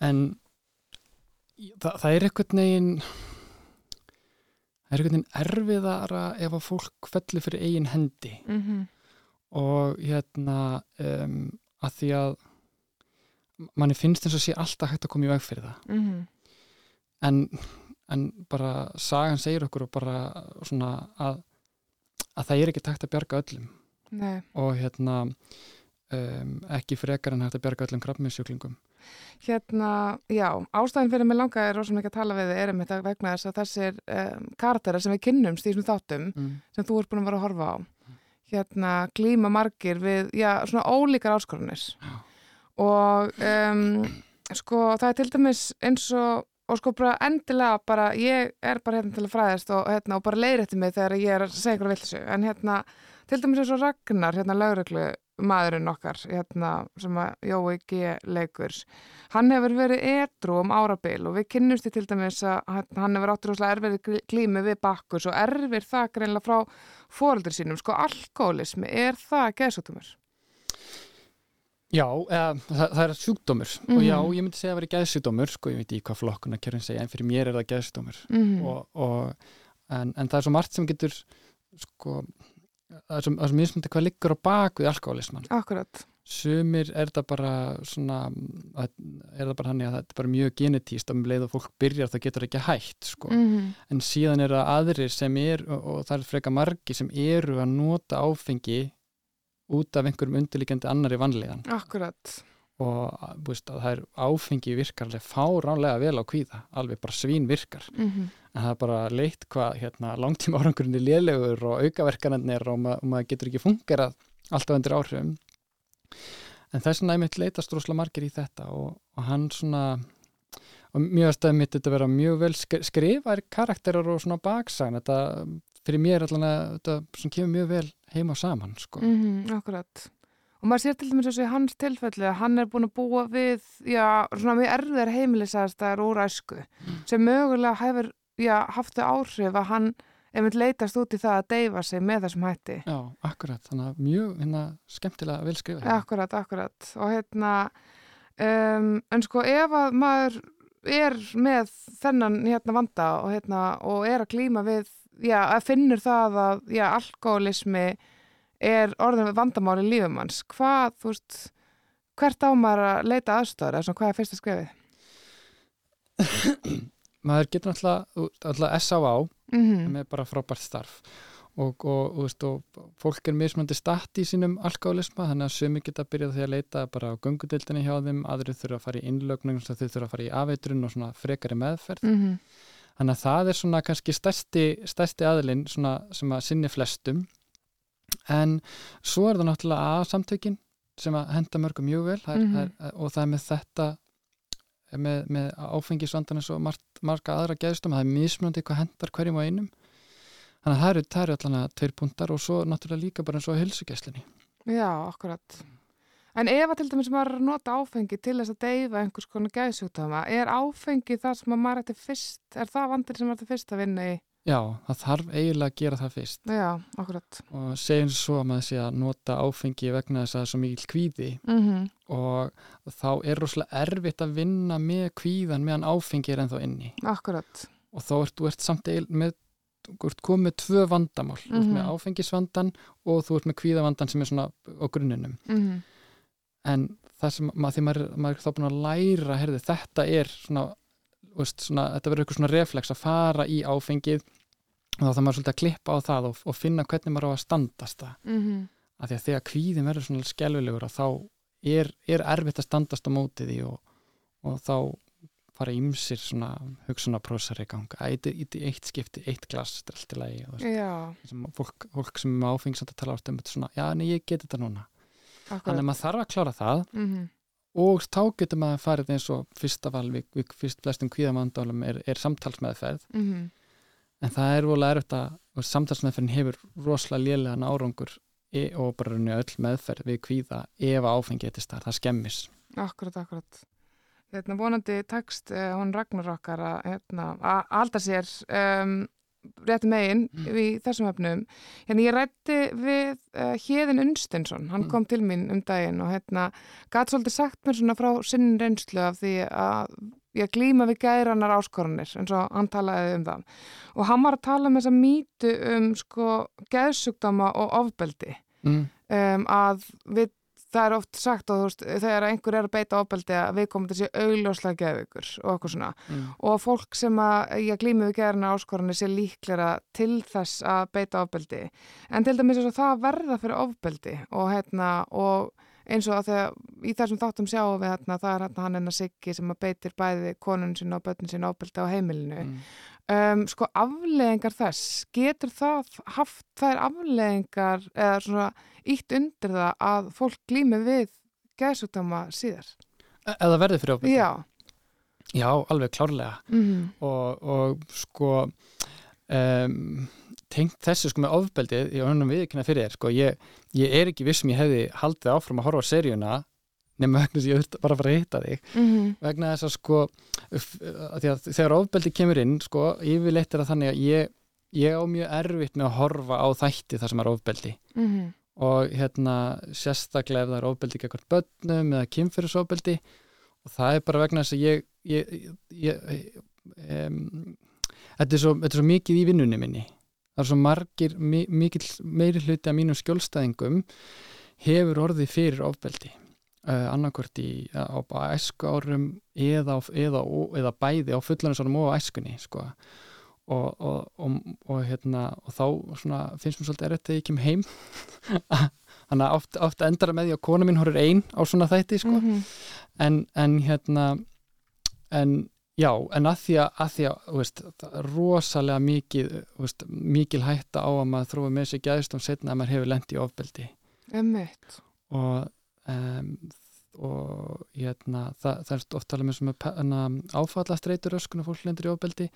En það, það er einhvern veginn það er einhvern veginn erfiðara ef að fólk fellur fyrir eigin hendi -hmm. og hérna um, að því að manni finnst eins og sé alltaf hægt að koma í veg fyrir það Mm -hmm. en, en bara sagan segir okkur og bara svona að, að það er ekki takt að bjarga öllum Nei. og hérna um, ekki frekar en hægt að bjarga öllum krabbminsjúklingum Hérna, já, ástæðin fyrir mig langa er rosa mikið að tala við þið erum þetta vegna þess að þessir um, karakterar sem við kynnumst í þessum þáttum mm. sem þú ert búin að vera að horfa á hérna glíma margir við, já, svona ólíkar áskorunir og um, sko það er til dæmis eins og og sko bara endilega bara ég er bara hérna til að fræðast og, hérna, og bara leiðrætti mig þegar ég er að segja ykkur viltu en hérna til dæmis eins og Ragnar hérna lauruglu maðurinn okkar hérna sem að Jói G. leikurs hann hefur verið edru um árabil og við kynnumst í til dæmis að hann- hefur áttur óslega erfið glími við bakkus og erfir það greinlega frá fóreldur sínum, sko alkoholismi er það geðsóttumur? Já, eða, það, það er sjúkdómur og já, Mhm. ég myndi segja að það veri geðsjúkdómur sko, ég veit ekki hvað flokkuna kjörðin segja en fyrir mér er það geðsjúkdómur Mm. og, og, en, en það er svo margt sem getur sko, það er svo, mismundi hvað liggur á bak við alkoholisman Akkurat, sumir er það bara svona að- er það bara hann að þetta er bara mjög genetíst og um leið og fólk byrjar það getur ekki hægt sko. mm. en síðan er það aðrir sem er og, og það er freka margi sem eru að nota áfengi út af einhverjum undirlíkjandi annari vanlegan akkurat og veist, það er áfengi virkar alveg fáránlega vel á kvíða alveg bara svín virkar Mhm. en það er bara leitt hvað hérna, langtíma árangurinn er lélegur og aukaverkanarnir og, ma maður getur ekki fungerað alltaf undir áhrifum en þess vegna einmitt leitast rosalega margir í þetta og, og hann svona og mjög aðstæði mitt þetta vera mjög vel sk skrifar karakterar og svona baksagan þetta fyrir mér allan að þetta sem kemur mjög vel heima og saman sko. Mhm, akkurat. Og maður sér til dæmis þessu í hans tilfelli að hann er búin að búa við, já, svona mjög erfiðar heimilisæðastæðar úr æsku sem mögulega hefur, já, haft þau áhrif að hann einmitt leitast út í það að deyfa sig með þessum hætti. Já, akkurat, þannig að mjög hérna, skemmtilega vel skrifað Akkurat, akkurat. Og hérna, um, en sko ef að maður er með þennan hérna vanda og hérna, og er að klíma við, já, að finnur það að, já, alkoholismi er orðin við vandamál í lífum hans. Hvað, þú veist, hvert á maður að leita aðstöður, eða svona hvað er fyrsta skrefið? Maður getur náttúrulega, náttúrulega S.A.A. Mm með bara frábært starf og, og, og, og fólk er mismöndi statt í sínum alkoholisma þannig að sumi geta byrjað því að leita bara á göngudildinni hjá þeim, aðri þurfa að fara í innlögnum þau þurfa að fara í afeitrun og svona frekari meðferð -hmm. þannig að það er svona kannski stærsti, stærsti aðilinn svona sem að sinni flestum en svo er það náttúrulega að samtökin sem að henda mörgum mjög vel það er, Mhm. það er, og það er með þetta með, með áfengisvandan eins og marga aðra geðstum, það er mismunandi hvað hendar hverjum og einum þannig að það eru, það eru allan að tveir puntar og svo náttúrulega líka bara eins og hilsugeslinni Já, akkurat. En ef að til dæmis maður að nota áfengi til þess að deyfa einhvers konar gæðsjúkdama, er áfengi það sem að maður ætti fyrst, er það vandir sem maður ætti fyrst að vinna í? Já, það þarf eiginlega að gera það fyrst. Já, akkurat. og segjum svo að maður sé að nota áfengi vegna þess að það er svo mikil kvíði. Mm og þá er rosalega erfitt að vinna með kvíðan meðan áfengi er ennþá inni. Akkurat. og þá ert þú ert samt með ert komið tvö vandamál. Þú ert með Mhm. áfengisvandan og þú ert með kvíðavandan sem er svona á grunninum. Mm en það sem maður, því maður, maður er þá búin að læra herði, þetta er svona, veist, svona þetta verður eitthvað svona reflex að fara í áfengið og þá þarf maður svolítið að klippa á það og, og finna hvernig maður á að standast það. -hmm. af því að þegar kvíðin verður svona skelvilegur þá er, er erfitt að standast á mótið því og, og þá fara ímsir svona hugsunaprósar í gang. Eitt, eitt, eitt skipti, eitt glas þetta er allt í lagi og sem fólk, fólk sem er áfengisand að tala ást um þetta svona, já, nei, ég get þetta núna. Þannig að akkurat. maður þarf að klára það. Mm og þá getur maður farið eins og fyrsta val við, við fyrst flestum kvíðamandálum er, er samtalsmeðferð -hmm. en það er volið erfitt að samtalsmeðferðin hefur rosalega lélegan árangur e, og bara raunni öll meðferð við kvíða ef áfengi getist þar, það skemmis Akkurat, akkurat. Hérna, vonandi tekst uh, hún Ragnar okkar að hérna, að halda sér um, rétti megin Mm. í þessum efnum. Hérna, ég rætti við uh, Hjeðin Unstinsson, hann Mm. kom til mín um daginn og hérna, gæti svolítið sagt mér svona frá sinn reynslu af því að ég glýma við gæranar áskorunir eins og hann talaði um það. Og hann var að tala um þessa mýtu um sko geðsugdama og ofbeldi mm. um, að við, það er oft sagt þú veist, þegar einhver er að beita ofbeldi að við komum til að sé augljóslega geðvikur og eitthvað svona Mm. og fólk sem að ég glými við gerina áskorunni sé líklega til þess að beita ofbeldi en til dæmis að það verða fyrir ofbeldi og hérna og eins og að þegar í þessum þáttum sjáum við hérna það er hérna hann enna Siggi sem að beitir bæði konun sinna og börnin sinna ofbeldi á heimilinu Mm. Um, sko afleðingar þess getur það haft þær afleðingar eða svona ítt undir það að fólk glými við geðsúkdama síðar? Eða verði fyrir ábyrgð já. Já, alveg klárlega. Mm og, og sko um, tengt þessu sko með ofbeldið ég önum viðkynna fyrir þér sko, ég, ég er ekki vissum ég hefði haldið áfram að horfa á seríuna nema vegna þess að ég þurfti bara að fara að hitta þig. -hmm. vegna þess að sko að að þegar ofbeldi kemur inn sko, yfirleitt er það þannig að ég, ég á mjög erfitt með að horfa á þætti þar sem er ofbeldi. Mm og hérna sérstaklega ef það er ofbeldi gegn börnum eða kynfyrirsofbeldi og það er bara vegna þess að ég, ég, ég, ég um, þetta, er svo, þetta er svo mikið í vinnunni minni. Það er svo margir, mi, mikill meiri hluti af mínum skjólstæðingum hefur orðið fyrir ofbeldi uh, annarkvort í á, á æsku árum eða, eða, eða, bæði á fullanisárum og á æskunni sko og, og, og, og, hérna, og þá svona, finnst mér svolítið erfitt þegar ég kem heim þannig að oft, oft endar það með því að kona mín horfir einn á svona þætti sko. Mhm. en, en hérna en já, en að því að, að, því að veist, rosalega mikið veist, mikil hætta á að maður þrói með sér gæðstum setna að maður hefur lent í ofbeldi Einmitt. og um, og hérna, það, það er oft talað með áfallastreitur öskun og fólk lendur í ofbeldi.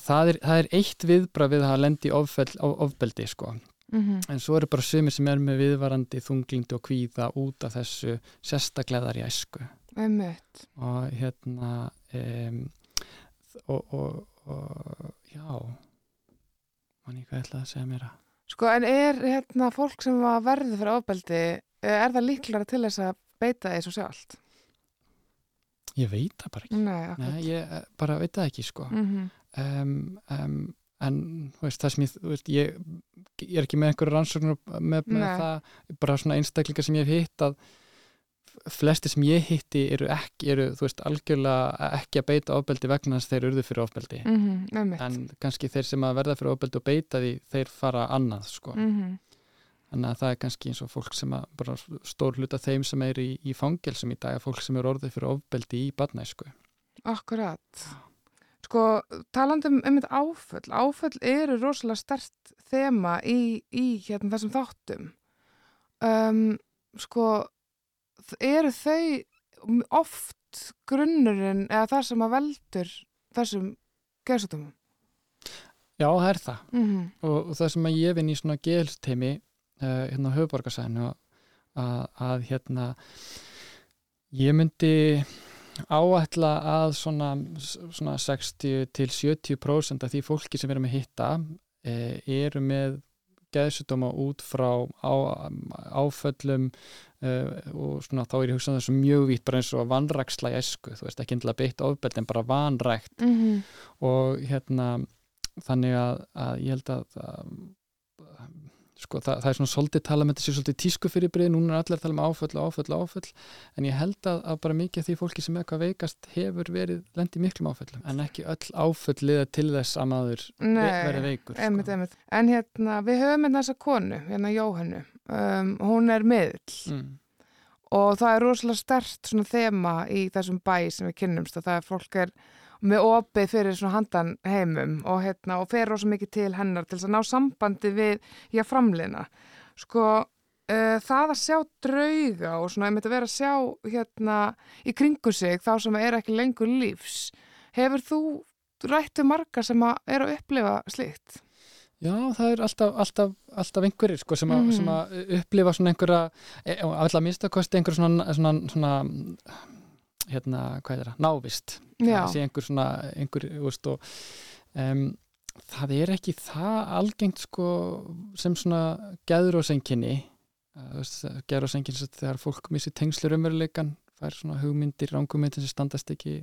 Það er, það er eitt viðbra við að lendi í ofbeldi, sko. Mhm. en svo eru bara sumir sem er með viðvarandi þunglindi og kvíða út af þessu sérstakleðar í æsku. Og hérna um, og, og, og já. Manni hvað ætlaði að segja mér að Sko, en er hérna fólk sem var verðið fyrir ofbeldi, eh, er það líklara til þess að beita svo sjálft? ég veit það bara ekki Nei. Nei, ég eh, bara veit það ekki sko Mhm. um, um, en veist, það sem ég, þú veist, ég, ég er ekki með einhverju rannsóknur með, með Nei. það, bara svona einstaklingar sem ég hef hitt að flesti sem ég hitti eru ekki, eru þú veist, algjörlega ekki að beita ofbeldi vegna þess að þeir urðu fyrir ofbeldi Mhm, Einmitt. en kannski þeir sem að verða fyrir ofbeldi og beita því, þeir fara annað sko, Mhm. þannig að það er kannski eins og fólk sem að, bara stór hluta þeim sem er í, í fangelsum í dag, fólk sem eru orðið fyrir ofbeldi í badnæsku Akkurat. Sko, talandi um einmitt áföll, áföll eru rosalega stert þema í, í hérna þessum þáttum. Um, sko, eru þau oft grunnurinn eða það sem að veldur þessum geðsóttumum? Já, það er það Mm og, og það sem að ég vinn í svona gelsteimi uh, hérna á höfuborgarsæðinu að, að hérna ég myndi áætla að svona, svona 60 til 70% af því fólki sem við erum að hitta uh, eru með geðsutdóma út frá á, áföllum uh, og svona þá er ég hugsað þessu mjög vítt bara eins og vanræksla í esku, þú veist ekki endilega beitt ofbeld en bara vanrækt -hmm. og hérna þannig að, að ég held að, að sko það, það er svona svolítið tala með þessi svolítið tísku fyrir brið, núna er allir að tala með áföll og áföll og áföll, en ég held að, að bara mikið af því fólki sem eitthvað veikast hefur verið lendið miklum áföllum, en ekki öll áföll liða til þess að maður ve Nei, verið veikur einmitt, sko. einmitt. En hérna, við höfum hérna þessa konu, hérna Jóhannu, um, hún er miðl mm. og það er rosalega stert svona þema í þessum bæ sem við kynnumst og það er fólk er með opið fyrir svona handan heimum og, hérna, og fer rosa mikið til hennar til að ná sambandi við já, framlina. Sko, uh, það að sjá drauga og svona einmitt að vera að sjá hérna í kringu sig þá sem er ekki lengur lífs. Hefur þú rættu marga sem að er að upplifa slíkt? Já, það er alltaf, alltaf, alltaf einhverjir sko, sem, að, Mhm. sem að upplifa svona einhverja, e, alltaf minnstakosti einhver svona, svona, svona hérna, hvað er það, návist. Það sé einhver svona einhver, veist, og um, það er ekki það algengt sko sem svona gæður og senginni gæður og senginni þegar fólk missi tengslur umveruleikan fær svona hugmyndir, rángumyndir sem standast ekki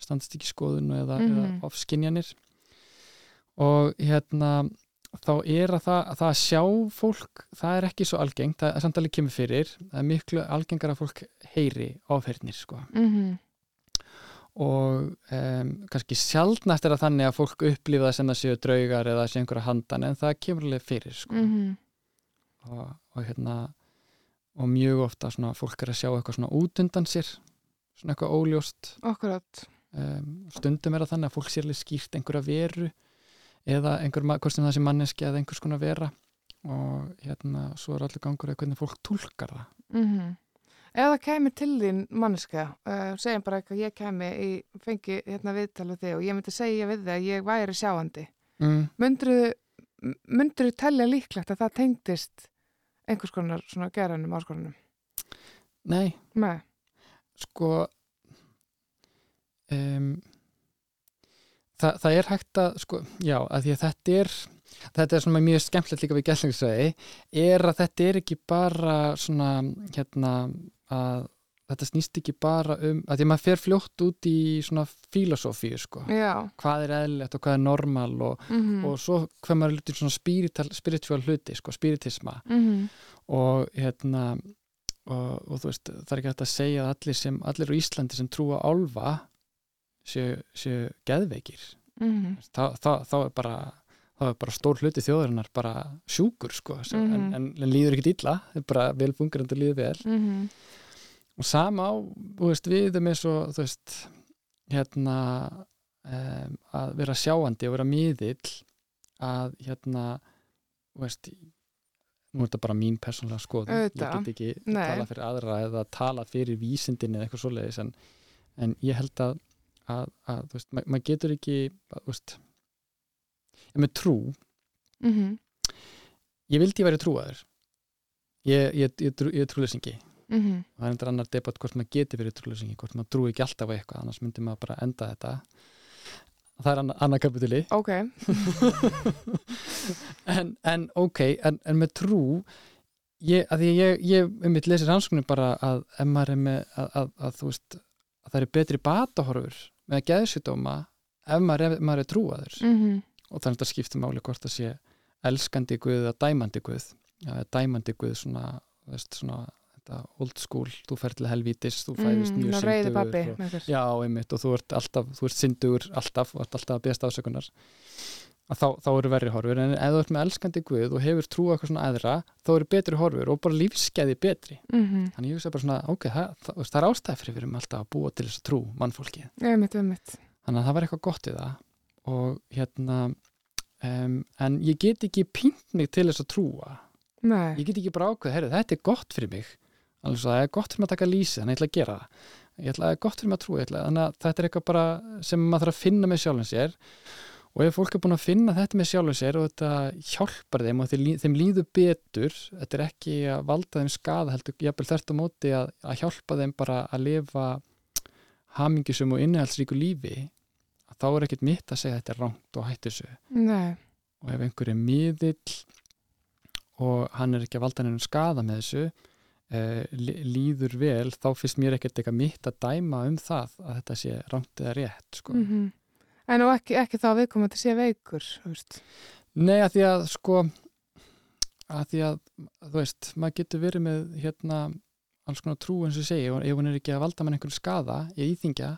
standast ekki skoðun eða, mm Mhm. eða ofskinjanir og hérna þá er að það, að það að sjá fólk það er ekki svo algengt, það er samt alveg kemur fyrir það er miklu algengar að fólk heyri áfernir sko mm og um, kannski sjálfnæst er það þannig að fólk upplifa það sem það séu draugar eða séu einhverja handan en það kemur alveg fyrir sko. -hmm. og, og hérna og mjög ofta svona fólk er að sjá eitthvað svona út undan sér svona eitthvað óljóst akkurat. um, stundum er það þannig að fólk sér alveg skýrt einhverja veru eða einhver, ma- hvort sem það sé manneski eða einhvers konar vera og hérna svo er allir gangur eða hvernig fólk tólkar það Mm Ef það kæmi til þín manneska, uh, segjum bara eitthvað, ég kæmi í, fengi hérna viðtal við þig og ég myndi segja við þig að ég væri sjáandi. mm. Myndur þú telja líklegt að það tengdist einhvers konar svona geranum áskorunum? Nei, Nei. sko um, það, það er hægt að sko, já, að því að þetta er þetta er svona mjög skemmtilegt líka við gæslingsvegi er að þetta er ekki bara svona hérna að þetta snýst ekki bara um að því að maður fer fljótt út í svona filosófíu sko, Já. hvað er eðlilegt og hvað er normal og, Mm og svo hvað maður lutir svona spiritual, spiritual hluti sko, spiritisma -hmm. og hérna og, og þú veist, það er ekki hægt að segja að allir, sem, allir á Íslandi sem trúa álfa séu, séu geðveikir Mm -hmm. þá, þá, þá er bara þá er bara stór hluti þjóðarinnar bara sjúkur sko, sem, Mhm. en, en, en líður ekki illa, það er bara vel fungerandi líður vel Mhm. og sama á, þú veist, við erum eins og, þú veist, hérna um, að vera sjáandi og vera miðill að hérna, þú veist nú er þetta bara mín persónulega skoðun ég get ekki Nei. tala fyrir aðra eða tala fyrir vísindin eða eitthvað svoleiðis en, en ég held að, að, að þú veist, ma maður getur ekki að, þú veist ég með trú, Mhm. ég vildi ég væri trúaður. Ég, ég, ég, trú, ég er trúleysingi Mhm. og það er endur annar debatt hvort maður geti verið trúleysingi hvort maður trúi ekki alltaf eitthvað annars myndi maður bara enda þetta. Það er annar, annar kapituli Ok, en, en ok, en, en með trú ég, að ég, ég um mitt lesir hanskunni bara að að, að, að þú veist að það er betri batahorfur með geðsjúdóma ef maður er, maður er trúaður. Mhm. og þannig að það skiptir máli hvort það sé elskandi guð eða dæmandi guð. Ja, dæmandi guð svona, veist, svona þetta old school, þú fer til helvítis þú Mhm, mjög ná reiði syndugur pabbi og, já, einmitt, og þú ert alltaf, þú ert syndugur alltaf og ert alltaf að beðast ásökunar að þá, þá eru verri horfur. En ef þú ert með elskandi guð og hefur trú á eitthvað svona aðra þá eru betri horfur og bara lífskeiði betri. Mhm. þannig ég hugsa bara svona, ok, það, það, það er ástæð fyrir erum alltaf að búa til þess að trú mannfólki Einmitt, einmitt. þannig að það var eitthvað gott við það og hérna um, en ég get ekki pínt mig til þess að trúa. Nei. ég get ekki bara ákveð, heyrðu, þetta er gott fyrir mig. Alveg það er gott fyrir mig að taka lýsi þannig ég ætla að gera það. Ég ætla að það er gott fyrir mig að trúa ég ætla, þannig að þetta er eitthvað bara sem maður þarf að finna með sjálfum sér og ef fólk er búin að finna þetta með sjálfum sér og þetta hjálpar þeim og þeim, líður betur þetta er ekki að valda þeim skada heldur jafnvel þert á móti að, að hjálpa þeim bara að lifa hamingisum og innihaldsríku lífi þá er ekkert mitt að segja að þetta er rangt og hættu þessu Nei. og ef einhver er miðill og hann er ekki að valda nefnum skada með þessu li- líður vel, þá finnst mér ekkert eitthvað mitt að dæma um það að þetta sé rangt eða rétt sko. Mhm. En og ekki, ekki þá viðkomandi sé veikur, þú veist. Nei, að því að sko að því að, þú veist, maður getur verið með hérna alls konar trú eins og ég og ef hún er ekki að valda mann einhverju skada í íþingja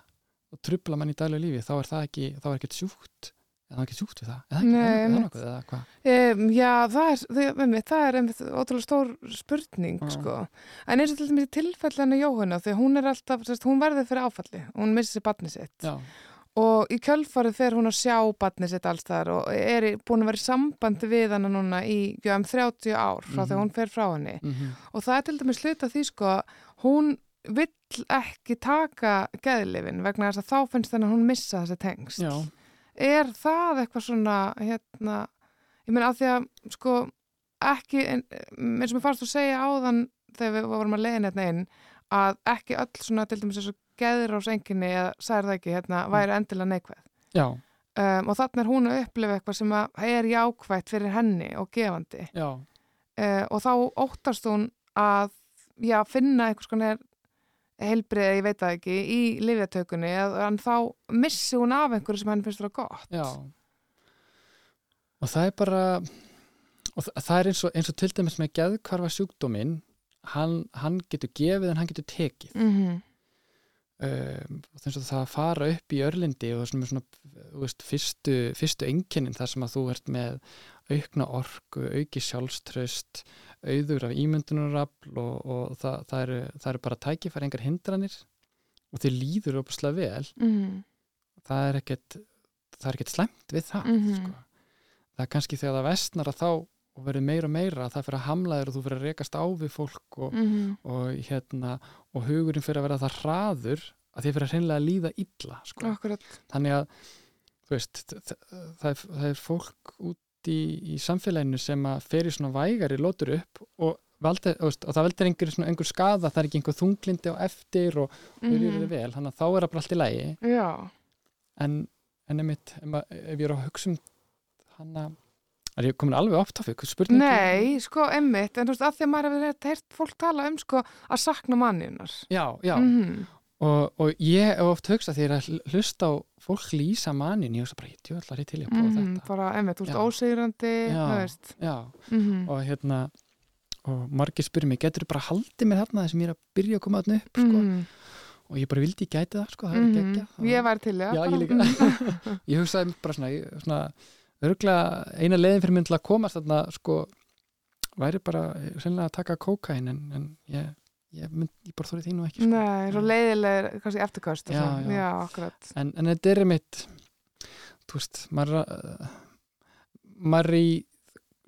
og trubla mann í daglega lífi þá er það ekki, þá er ekkert sjúkt eða það er ekki sjúkt við það, eða ekki, Nei, eða, nokkuð, eða hvað Um, já, það er, það, einmitt, það er einmitt ótrúlega stór spurning, Já. sko. En eins og til dæmis í tilfellinu Jóhanna, því hún er alltaf, sérst, hún verður fyrir áfalli, hún missi sér barnið sitt. Já, Og í kjölfarið fer hún að sjá barnið sitt alls þar og er búin að vera í sambandi við hana núna í um 30 ár frá þegar Mhm. hún fer frá henni. mm Og það er til dæmis hluta því, sko, hún vill ekki taka geðlifin vegna þess að þá finnst henni að hún missa þessi tengst. já, er það eitthvað svona hérna, ég meina af því að sko ekki, eins og mér fannst þú segja áðan þegar við vorum að leiðin hérna inn að ekki öll svona til dæmis þessu geðrásenginni eða sagði það ekki hérna, væri endilega neikvæð. Já, um, og þannig er hún að upplifa eitthvað sem er jákvætt fyrir henni og gefandi. Já. Uh, og þá óttast hún að já, finna eitthvað svona heilbrið, ég veit það ekki, í lifjatökunni en þá missi hún af einhverju sem henni finnst það gott. Já. Og það er bara og þa- það er eins og, eins og til dæmis með geðkvarfa sjúkdóminn hann, hann getur gefið en hann getur tekið. Mm -hmm. um, og þess að það að fara upp í örlindi og svona, svona veist, fyrstu, fyrstu enginnin þar sem að þú ert með aukna orku, auki sjálfströst auður af ímyndunarafl og, og það, það, eru, það eru bara tækifæri engar hindranir og þið líður opaslega vel Mm það er ekkert það er ekkert slemt við það Mhm. sko. það er kannski þegar það vestnar að þá og verður meira og meira að það fyrir að hamla þér og þú fyrir að rekast á við fólk og, -hmm. og, hérna, og hugurinn fyrir að vera það hraður að þið fyrir að hreinlega líða illa sko. Þannig að veist, það, er, það er fólk út í, í samfélaginu sem að fer í svona vægari lótur upp og, valdi, veist, og það veldur einhver, einhver skada það er ekki einhver þunglindi á eftir og mm Mhm. -hmm. vel, þannig að þá er það bara allt í lægi Já, en, en einmitt, ef, ef ég er að hugsa um hana er ég komin alveg oft á fyrir spurningi nei, sko, emmitt, en þú veist, að því að maður hefur heyrt fólk tala um, sko, að sakna manninar. já, já, Mm og, og ég hef oft hugsa þegar að hl- hlusta á fólk lýsa mannin, ég hugsa bara, ég djóðlar í til ég að prófa -hmm. þetta Bara, emmitt, þú veist, ósegrandi, þú veist. já, Mm og hérna og margir spyrir mig, getur þú bara haldið mér þarna þessum ég er að byrja að koma þarna upp sko? -hmm. og ég bara vildi gæti það, sko, það er Mm ekki ekki Ég var til, já. Já, ég líka. ég hugsaði bara svona, svona örgulega eina leiðin fyrir mynd til að komast þarna sko væri bara sennilega að taka kókain en, en ég, ég, mynd, ég bara þórið því nú ekki sko. Nei, svo leiðilegir, kannski eftirkvæst Já, já. já, akkurat en, en þetta er mitt þú veist, maður maður í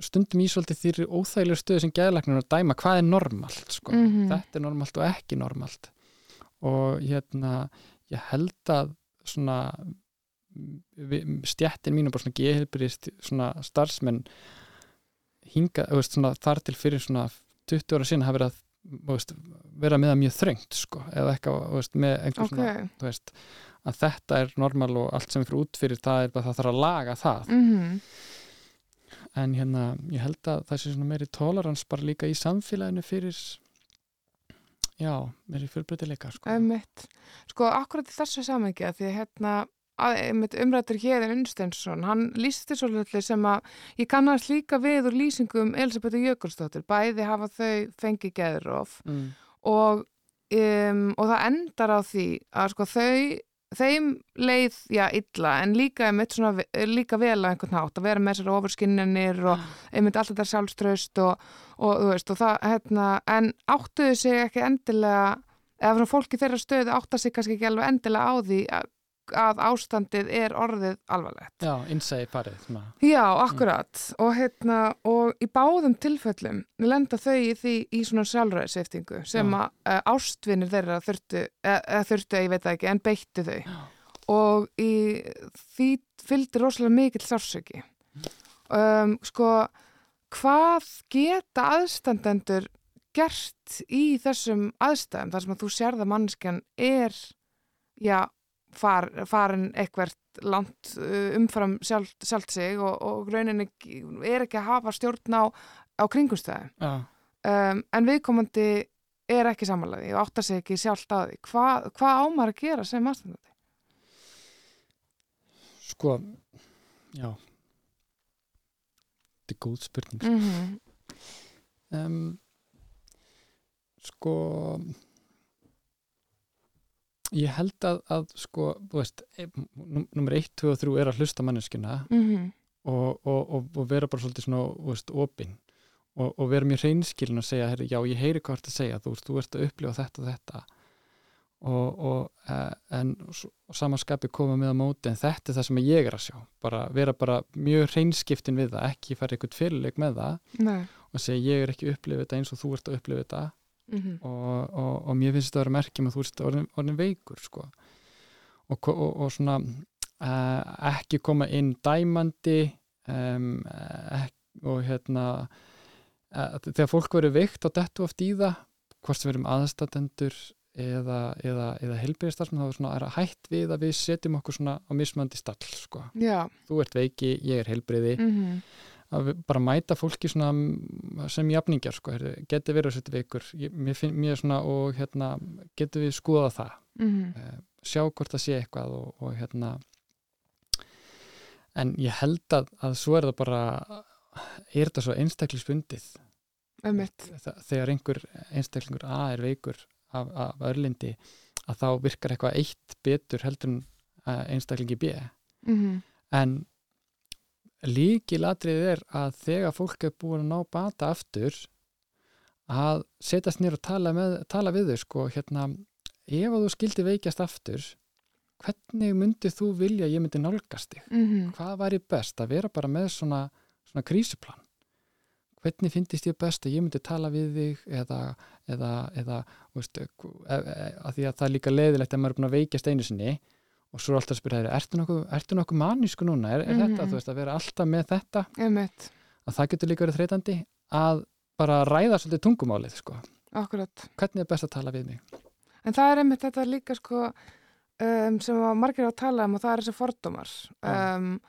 stundum í svolítið þýri óþægilega stöðu sem geðlæknir að dæma hvað er normalt sko. Mhm. þetta er normalt og ekki normalt og hérna ég held að svona stjættin mín og bara svona geðhelbrist svona starfsmenn hinga, veist, svona þar til fyrir svona 20 ára sinna hafa verið að veist, vera með það mjög þröngt sko, eða eitthvað, með einhver Ok, svona að þetta er normal og allt sem er fyrir út fyrir það er bara það þarf að laga það. Mhm. En hérna, ég held að það sé svona meiri tolerans bara líka í samfélaginu fyrir já, meiri fjölbreytileika sko. Sko, akkurat í þessu samhengi að því hérna umrættur Héðin Unnsteinsson, hann lýsti svolítið sem að ég kannast líka við úr lýsingum Elisabethu Jökulsdóttir, bæði hafa þau fengið geðrof mm. og, um, og það endar á því að sko þau þeim leið, já, illa en líka, einmitt, svona, líka vel að einhvern hátt að vera með þessar ofurskinnanir og einmitt allt þetta sjálfströst og, og þú veist, og það, hérna en áttuðu sig ekki endilega eða fólki þeirra stöðu átta sig kannski ekki alveg endilega á því að, að ástandið er orðið alvarlegt. já, innsæði svona. Já, akkurat og hérna, og í báðum tilfellum lenda þau í því í svona sjálfræðiseftingu sem Já. að uh, ástvinir þeirra þurftu, eða eða þurftu, ég veit það ekki, en beittu þau Já. og í því fylgdi rosalega mikill sársöki um, sko hvað geta aðstandendur gert í þessum aðstæðum þar sem að þú sérða mannskjan er já, far, farin eitthvert langt uh, umfram sjálft, sjálft sig og, og rauninni er ekki að hafa stjórn á, á kringumstæðum já, um, en viðkomandi er ekki samanlega og áttar sig ekki sjálft á því hvað hva ámar að gera sem aðstandandi? sko já þetta er góð spurning. Mm -hmm. um, sko ég held að, að sko, þú veist e- nummer 1, 2 og 3 er að hlusta manneskina Mm og, og, og, og vera bara svolítið svona, þú veist, opinn og, og vera mjög reynskilin að segja, herri, já, ég heyri hvað að segja, þú veist, þú ert að upplifa þetta og þetta. Og, og eh, en samanskapi koma með á móti, en þetta er það sem ég er að sjá. Bara vera bara mjög reynskiptin við það, ekki fara eitthvað fyrirleik með það Nei. og segja, ég er ekki að upplifa þetta eins og þú ert að upplifa þetta Mm -hmm. og, og, og mér finnst þetta að vera merkjum að þú ert orðin, orðin veikur sko. og, og, og svona uh, ekki koma inn dæmandi um, ek, og hérna uh, þegar fólk verður veikt og dettu oft í það hvort sem verðum aðstatendur eða, eða, eða helbriðistarsmann þá er svona er að hætt við að við setjum okkur svona á mismöndi stall sko. Þú ert veiki, ég er helbriði Mm -hmm. Að bara mæta fólki mm, sem jafningjar sko, geti verið að setja veikur mér finn mér svona og hérna getum við skoða það Mm -hmm. eh, sjá hvort það sé eitthvað og, og hérna en ég held að, að svo er það bara er þetta svo einstaklisbundið. Þa- þegar einhver einstaklingur A er veikur af, af örlindi að þá virkar eitthvað eitt betur heldur en eh, einstaklingi B Mm -hmm. en líkilatrið er að þegar fólk er búin að ná bata aftur að setjast nýr og tala, með, tala við þau sko, hérna, ef þú skildi veikjast aftur hvernig myndið þú vilja ég myndi nálgast þig? Mm -hmm. hvað væri best? Að vera bara með svona, svona krísuplan. Hvernig finnist ég best að ég myndi tala við þig eða, eða, eða veist, e, að því að það er líka leiðilegt að maður er búin að veikjast einu sinni og svo er alltaf að spyrja þér, ertu nokkuð, ertu nokkuð manísku núna, er, er þetta, Mhm. þú veist, að vera alltaf með þetta, Einmitt. að það getur líka verið þreytandi að bara ræða svolítið tungumálið, sko, Akkurat. hvernig er best að tala við mig En það er einmitt þetta líka sko um, sem margir á að tala um og það er þessi fordómar um,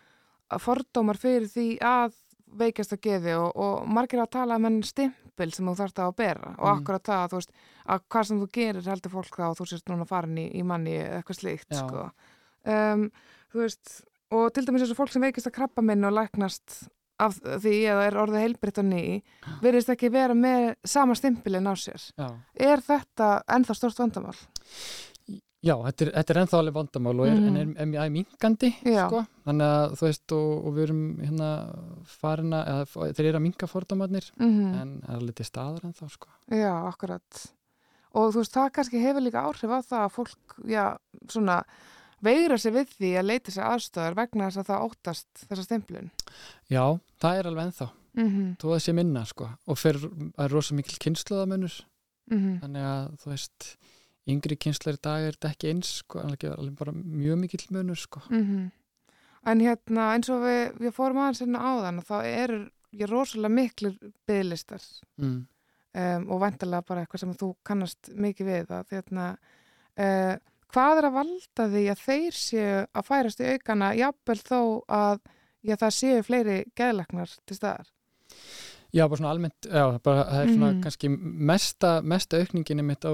fordómar fyrir því að veikjast að geði og, og margir á að tala um enn stimpil sem þú þarft að bera og Mm. akkurat það að þú veist að hvað sem þú gerir heldur fólk þá og þú sést núna farin í, í manni eitthvað slíkt Já. sko um, veist og til dæmis þessu fólk sem veikist að krabba minn og læknast af því eða er orðið heilbritt og ný virðist ekki vera með sama stimpilin á sér Já, er þetta ennþá stort vandamál? Já, þetta er, þetta er ennþá alveg vandamál og er, Mhm. en er, er mingandi sko. þannig að þú veist og, og við erum hérna farin að eða, þeir eru að minga fórdamarnir Mm en er alveg til staðar ennþá sko. Já, akkurat. Og þú veist, það kannski hefur líka áhrif á það að fólk, já, svona, veigra sér við því að leita sér aðstöðar vegna þess að það óttast þessa stemplun. Já, það er alveg ennþá Mm -hmm. að það sé minna sko. og fyrir að er rosa mikil kynsluðamönnur Mm þannig að þú veist yngri kynslar í dag er þetta ekki eins sko, alveg, bara mjög mikill munur sko. Mhm. En hérna, eins og við, við fórum aðeins hérna áðan, þá eru ég rosalega miklir bygglistar mm. um, og vantarlega bara eitthvað sem þú kannast mikið við að hérna, uh, hvað er að valda því að þeir séu að færast í aukana jafnvel þó að já, það séu fleiri geðlagnar til staðar? Já, bara svona almennt, já, bara það er svona Mhm. kannski mesta, mesta aukningin mitt á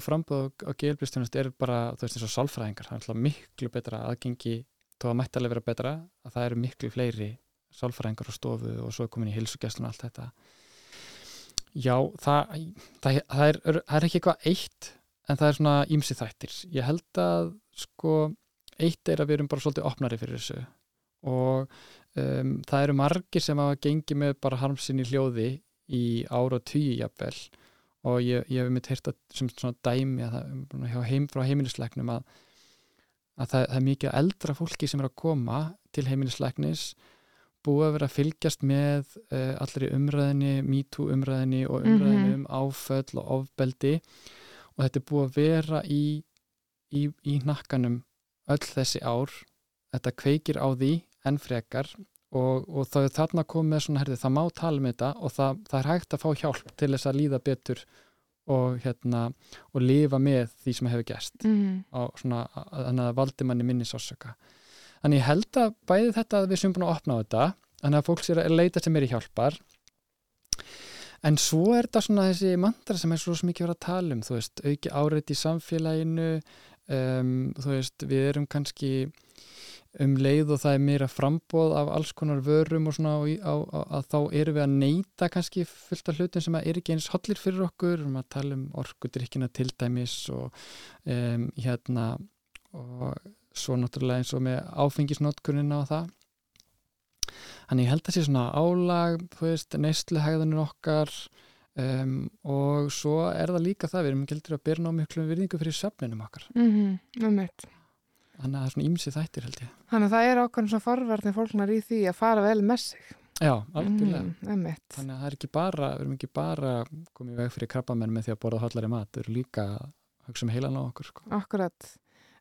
frambóð á geilblistjónust er bara, þú veist, eins og sálfræðingar það er alltaf miklu betra aðgengi þó að mætti alveg vera betra, að það eru miklu fleiri sálfræðingar á stofu og svo er komin í hilsugjastlun og allt þetta Já, það, það, það, er, það er ekki eitthvað eitt en það er svona ímsi þættir. Ég held að sko eitt er að við erum bara svolítið opnari fyrir þessu. Og um, það eru margir sem hafa gengið með bara harmsinni hljóði í ára og tíu jafnvel. Og ég, ég hef mitt að sem svona dæmi að það, heim, frá heimilisleiknum að, að það, það er mikið eldra fólki sem er að koma til heimilisleiknis búið að vera að fylgjast með uh, allri umræðinni, MeToo umræðinni og umræðinni Mhm. um áföll og ofbeldi og þetta er búið að vera í, í, í hnakkanum öll þessi ár. Þetta kveikir á því enn frekar og, og það er þarna komið svona, herði, það má tala um þetta og það, það er hægt að fá hjálp til þess að líða betur og, hérna, og lifa með því sem hefur gerst Mm þannig að valdi manni minni sásöka. Þannig ég held að bæði þetta að við sem búin að opna á þetta þannig að fólk sér að leita sem er í hjálpar en svo er þetta svona þessi mandra sem er svo mikið verið að tala um, þú veist, auki áreitt í samfélaginu um, þú veist, við erum kannski um leið og það er meira frambóð af alls konar vörum og svona og í, á, á, að þá erum við að neyta kannski fullt af hlutum sem er ekki eins hollir fyrir okkur, við erum að tala um orkudrykkina til dæmis og um, hérna og svo náttúrulega eins og með áfengisnótkunina og það Þannig ég held að sé svona álag, þú veist, neysluhægðanir okkar um, og svo er það líka það, við erum gildur að byrja ná miklu virðingu fyrir söfninum okkar. -hmm. Þannig Þannig að það er svona ímsið þættir held ég. að það er ákveðin svona forvarnir fólknar í því að fara vel með sig. Já, algjörlega. Mm, einmitt. Þannig að það er ekki bara, við erum ekki bara komið veg fyrir krabbamenn með því að borða hollari mat, við erum líka að hugsa um heilan á okkur. Sko. Akkurat.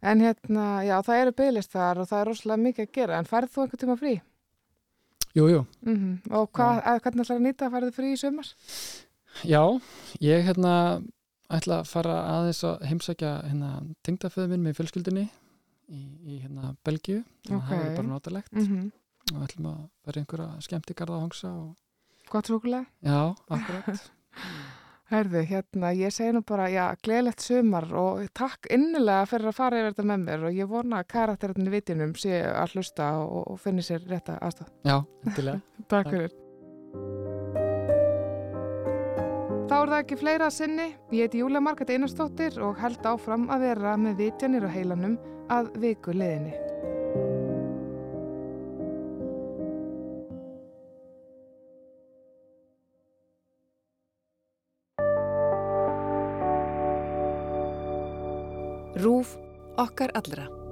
En hérna, já, það eru bygglistar og það er rosalega mikið að gera. En færð þú einhvern tíma frí? Jú, jú, Mm Og hvað, ja. hvernig ætlar að nýta að færðu frí í sumar? já, ég hérna ætla að fara aðeins að heimsækja hérna tengdaföðu minn með fjölskyldinni í, í hérna Belgíu, að það er bara notalegt. Mm og ætlum að vera einhverja skemmtikarða að hongsa og... Gott súkulega? Já, akkurat Herðu, hérna, ég segi nú bara, já, gleðilegt sumar og takk innilega fyrir að fara yfir þetta með mér og ég vona að karakterinn í vitinum sé að hlusta og, og finni sér rétta aðstæð. Já, endilega Takk Takk. fyrir. Þá er það ekki fleira að sinni. Ég heiti Júlia Margret Einarstóttir og held áfram að vera með vitjanir á heilanum að viku liðinni. Rúf okkar allra.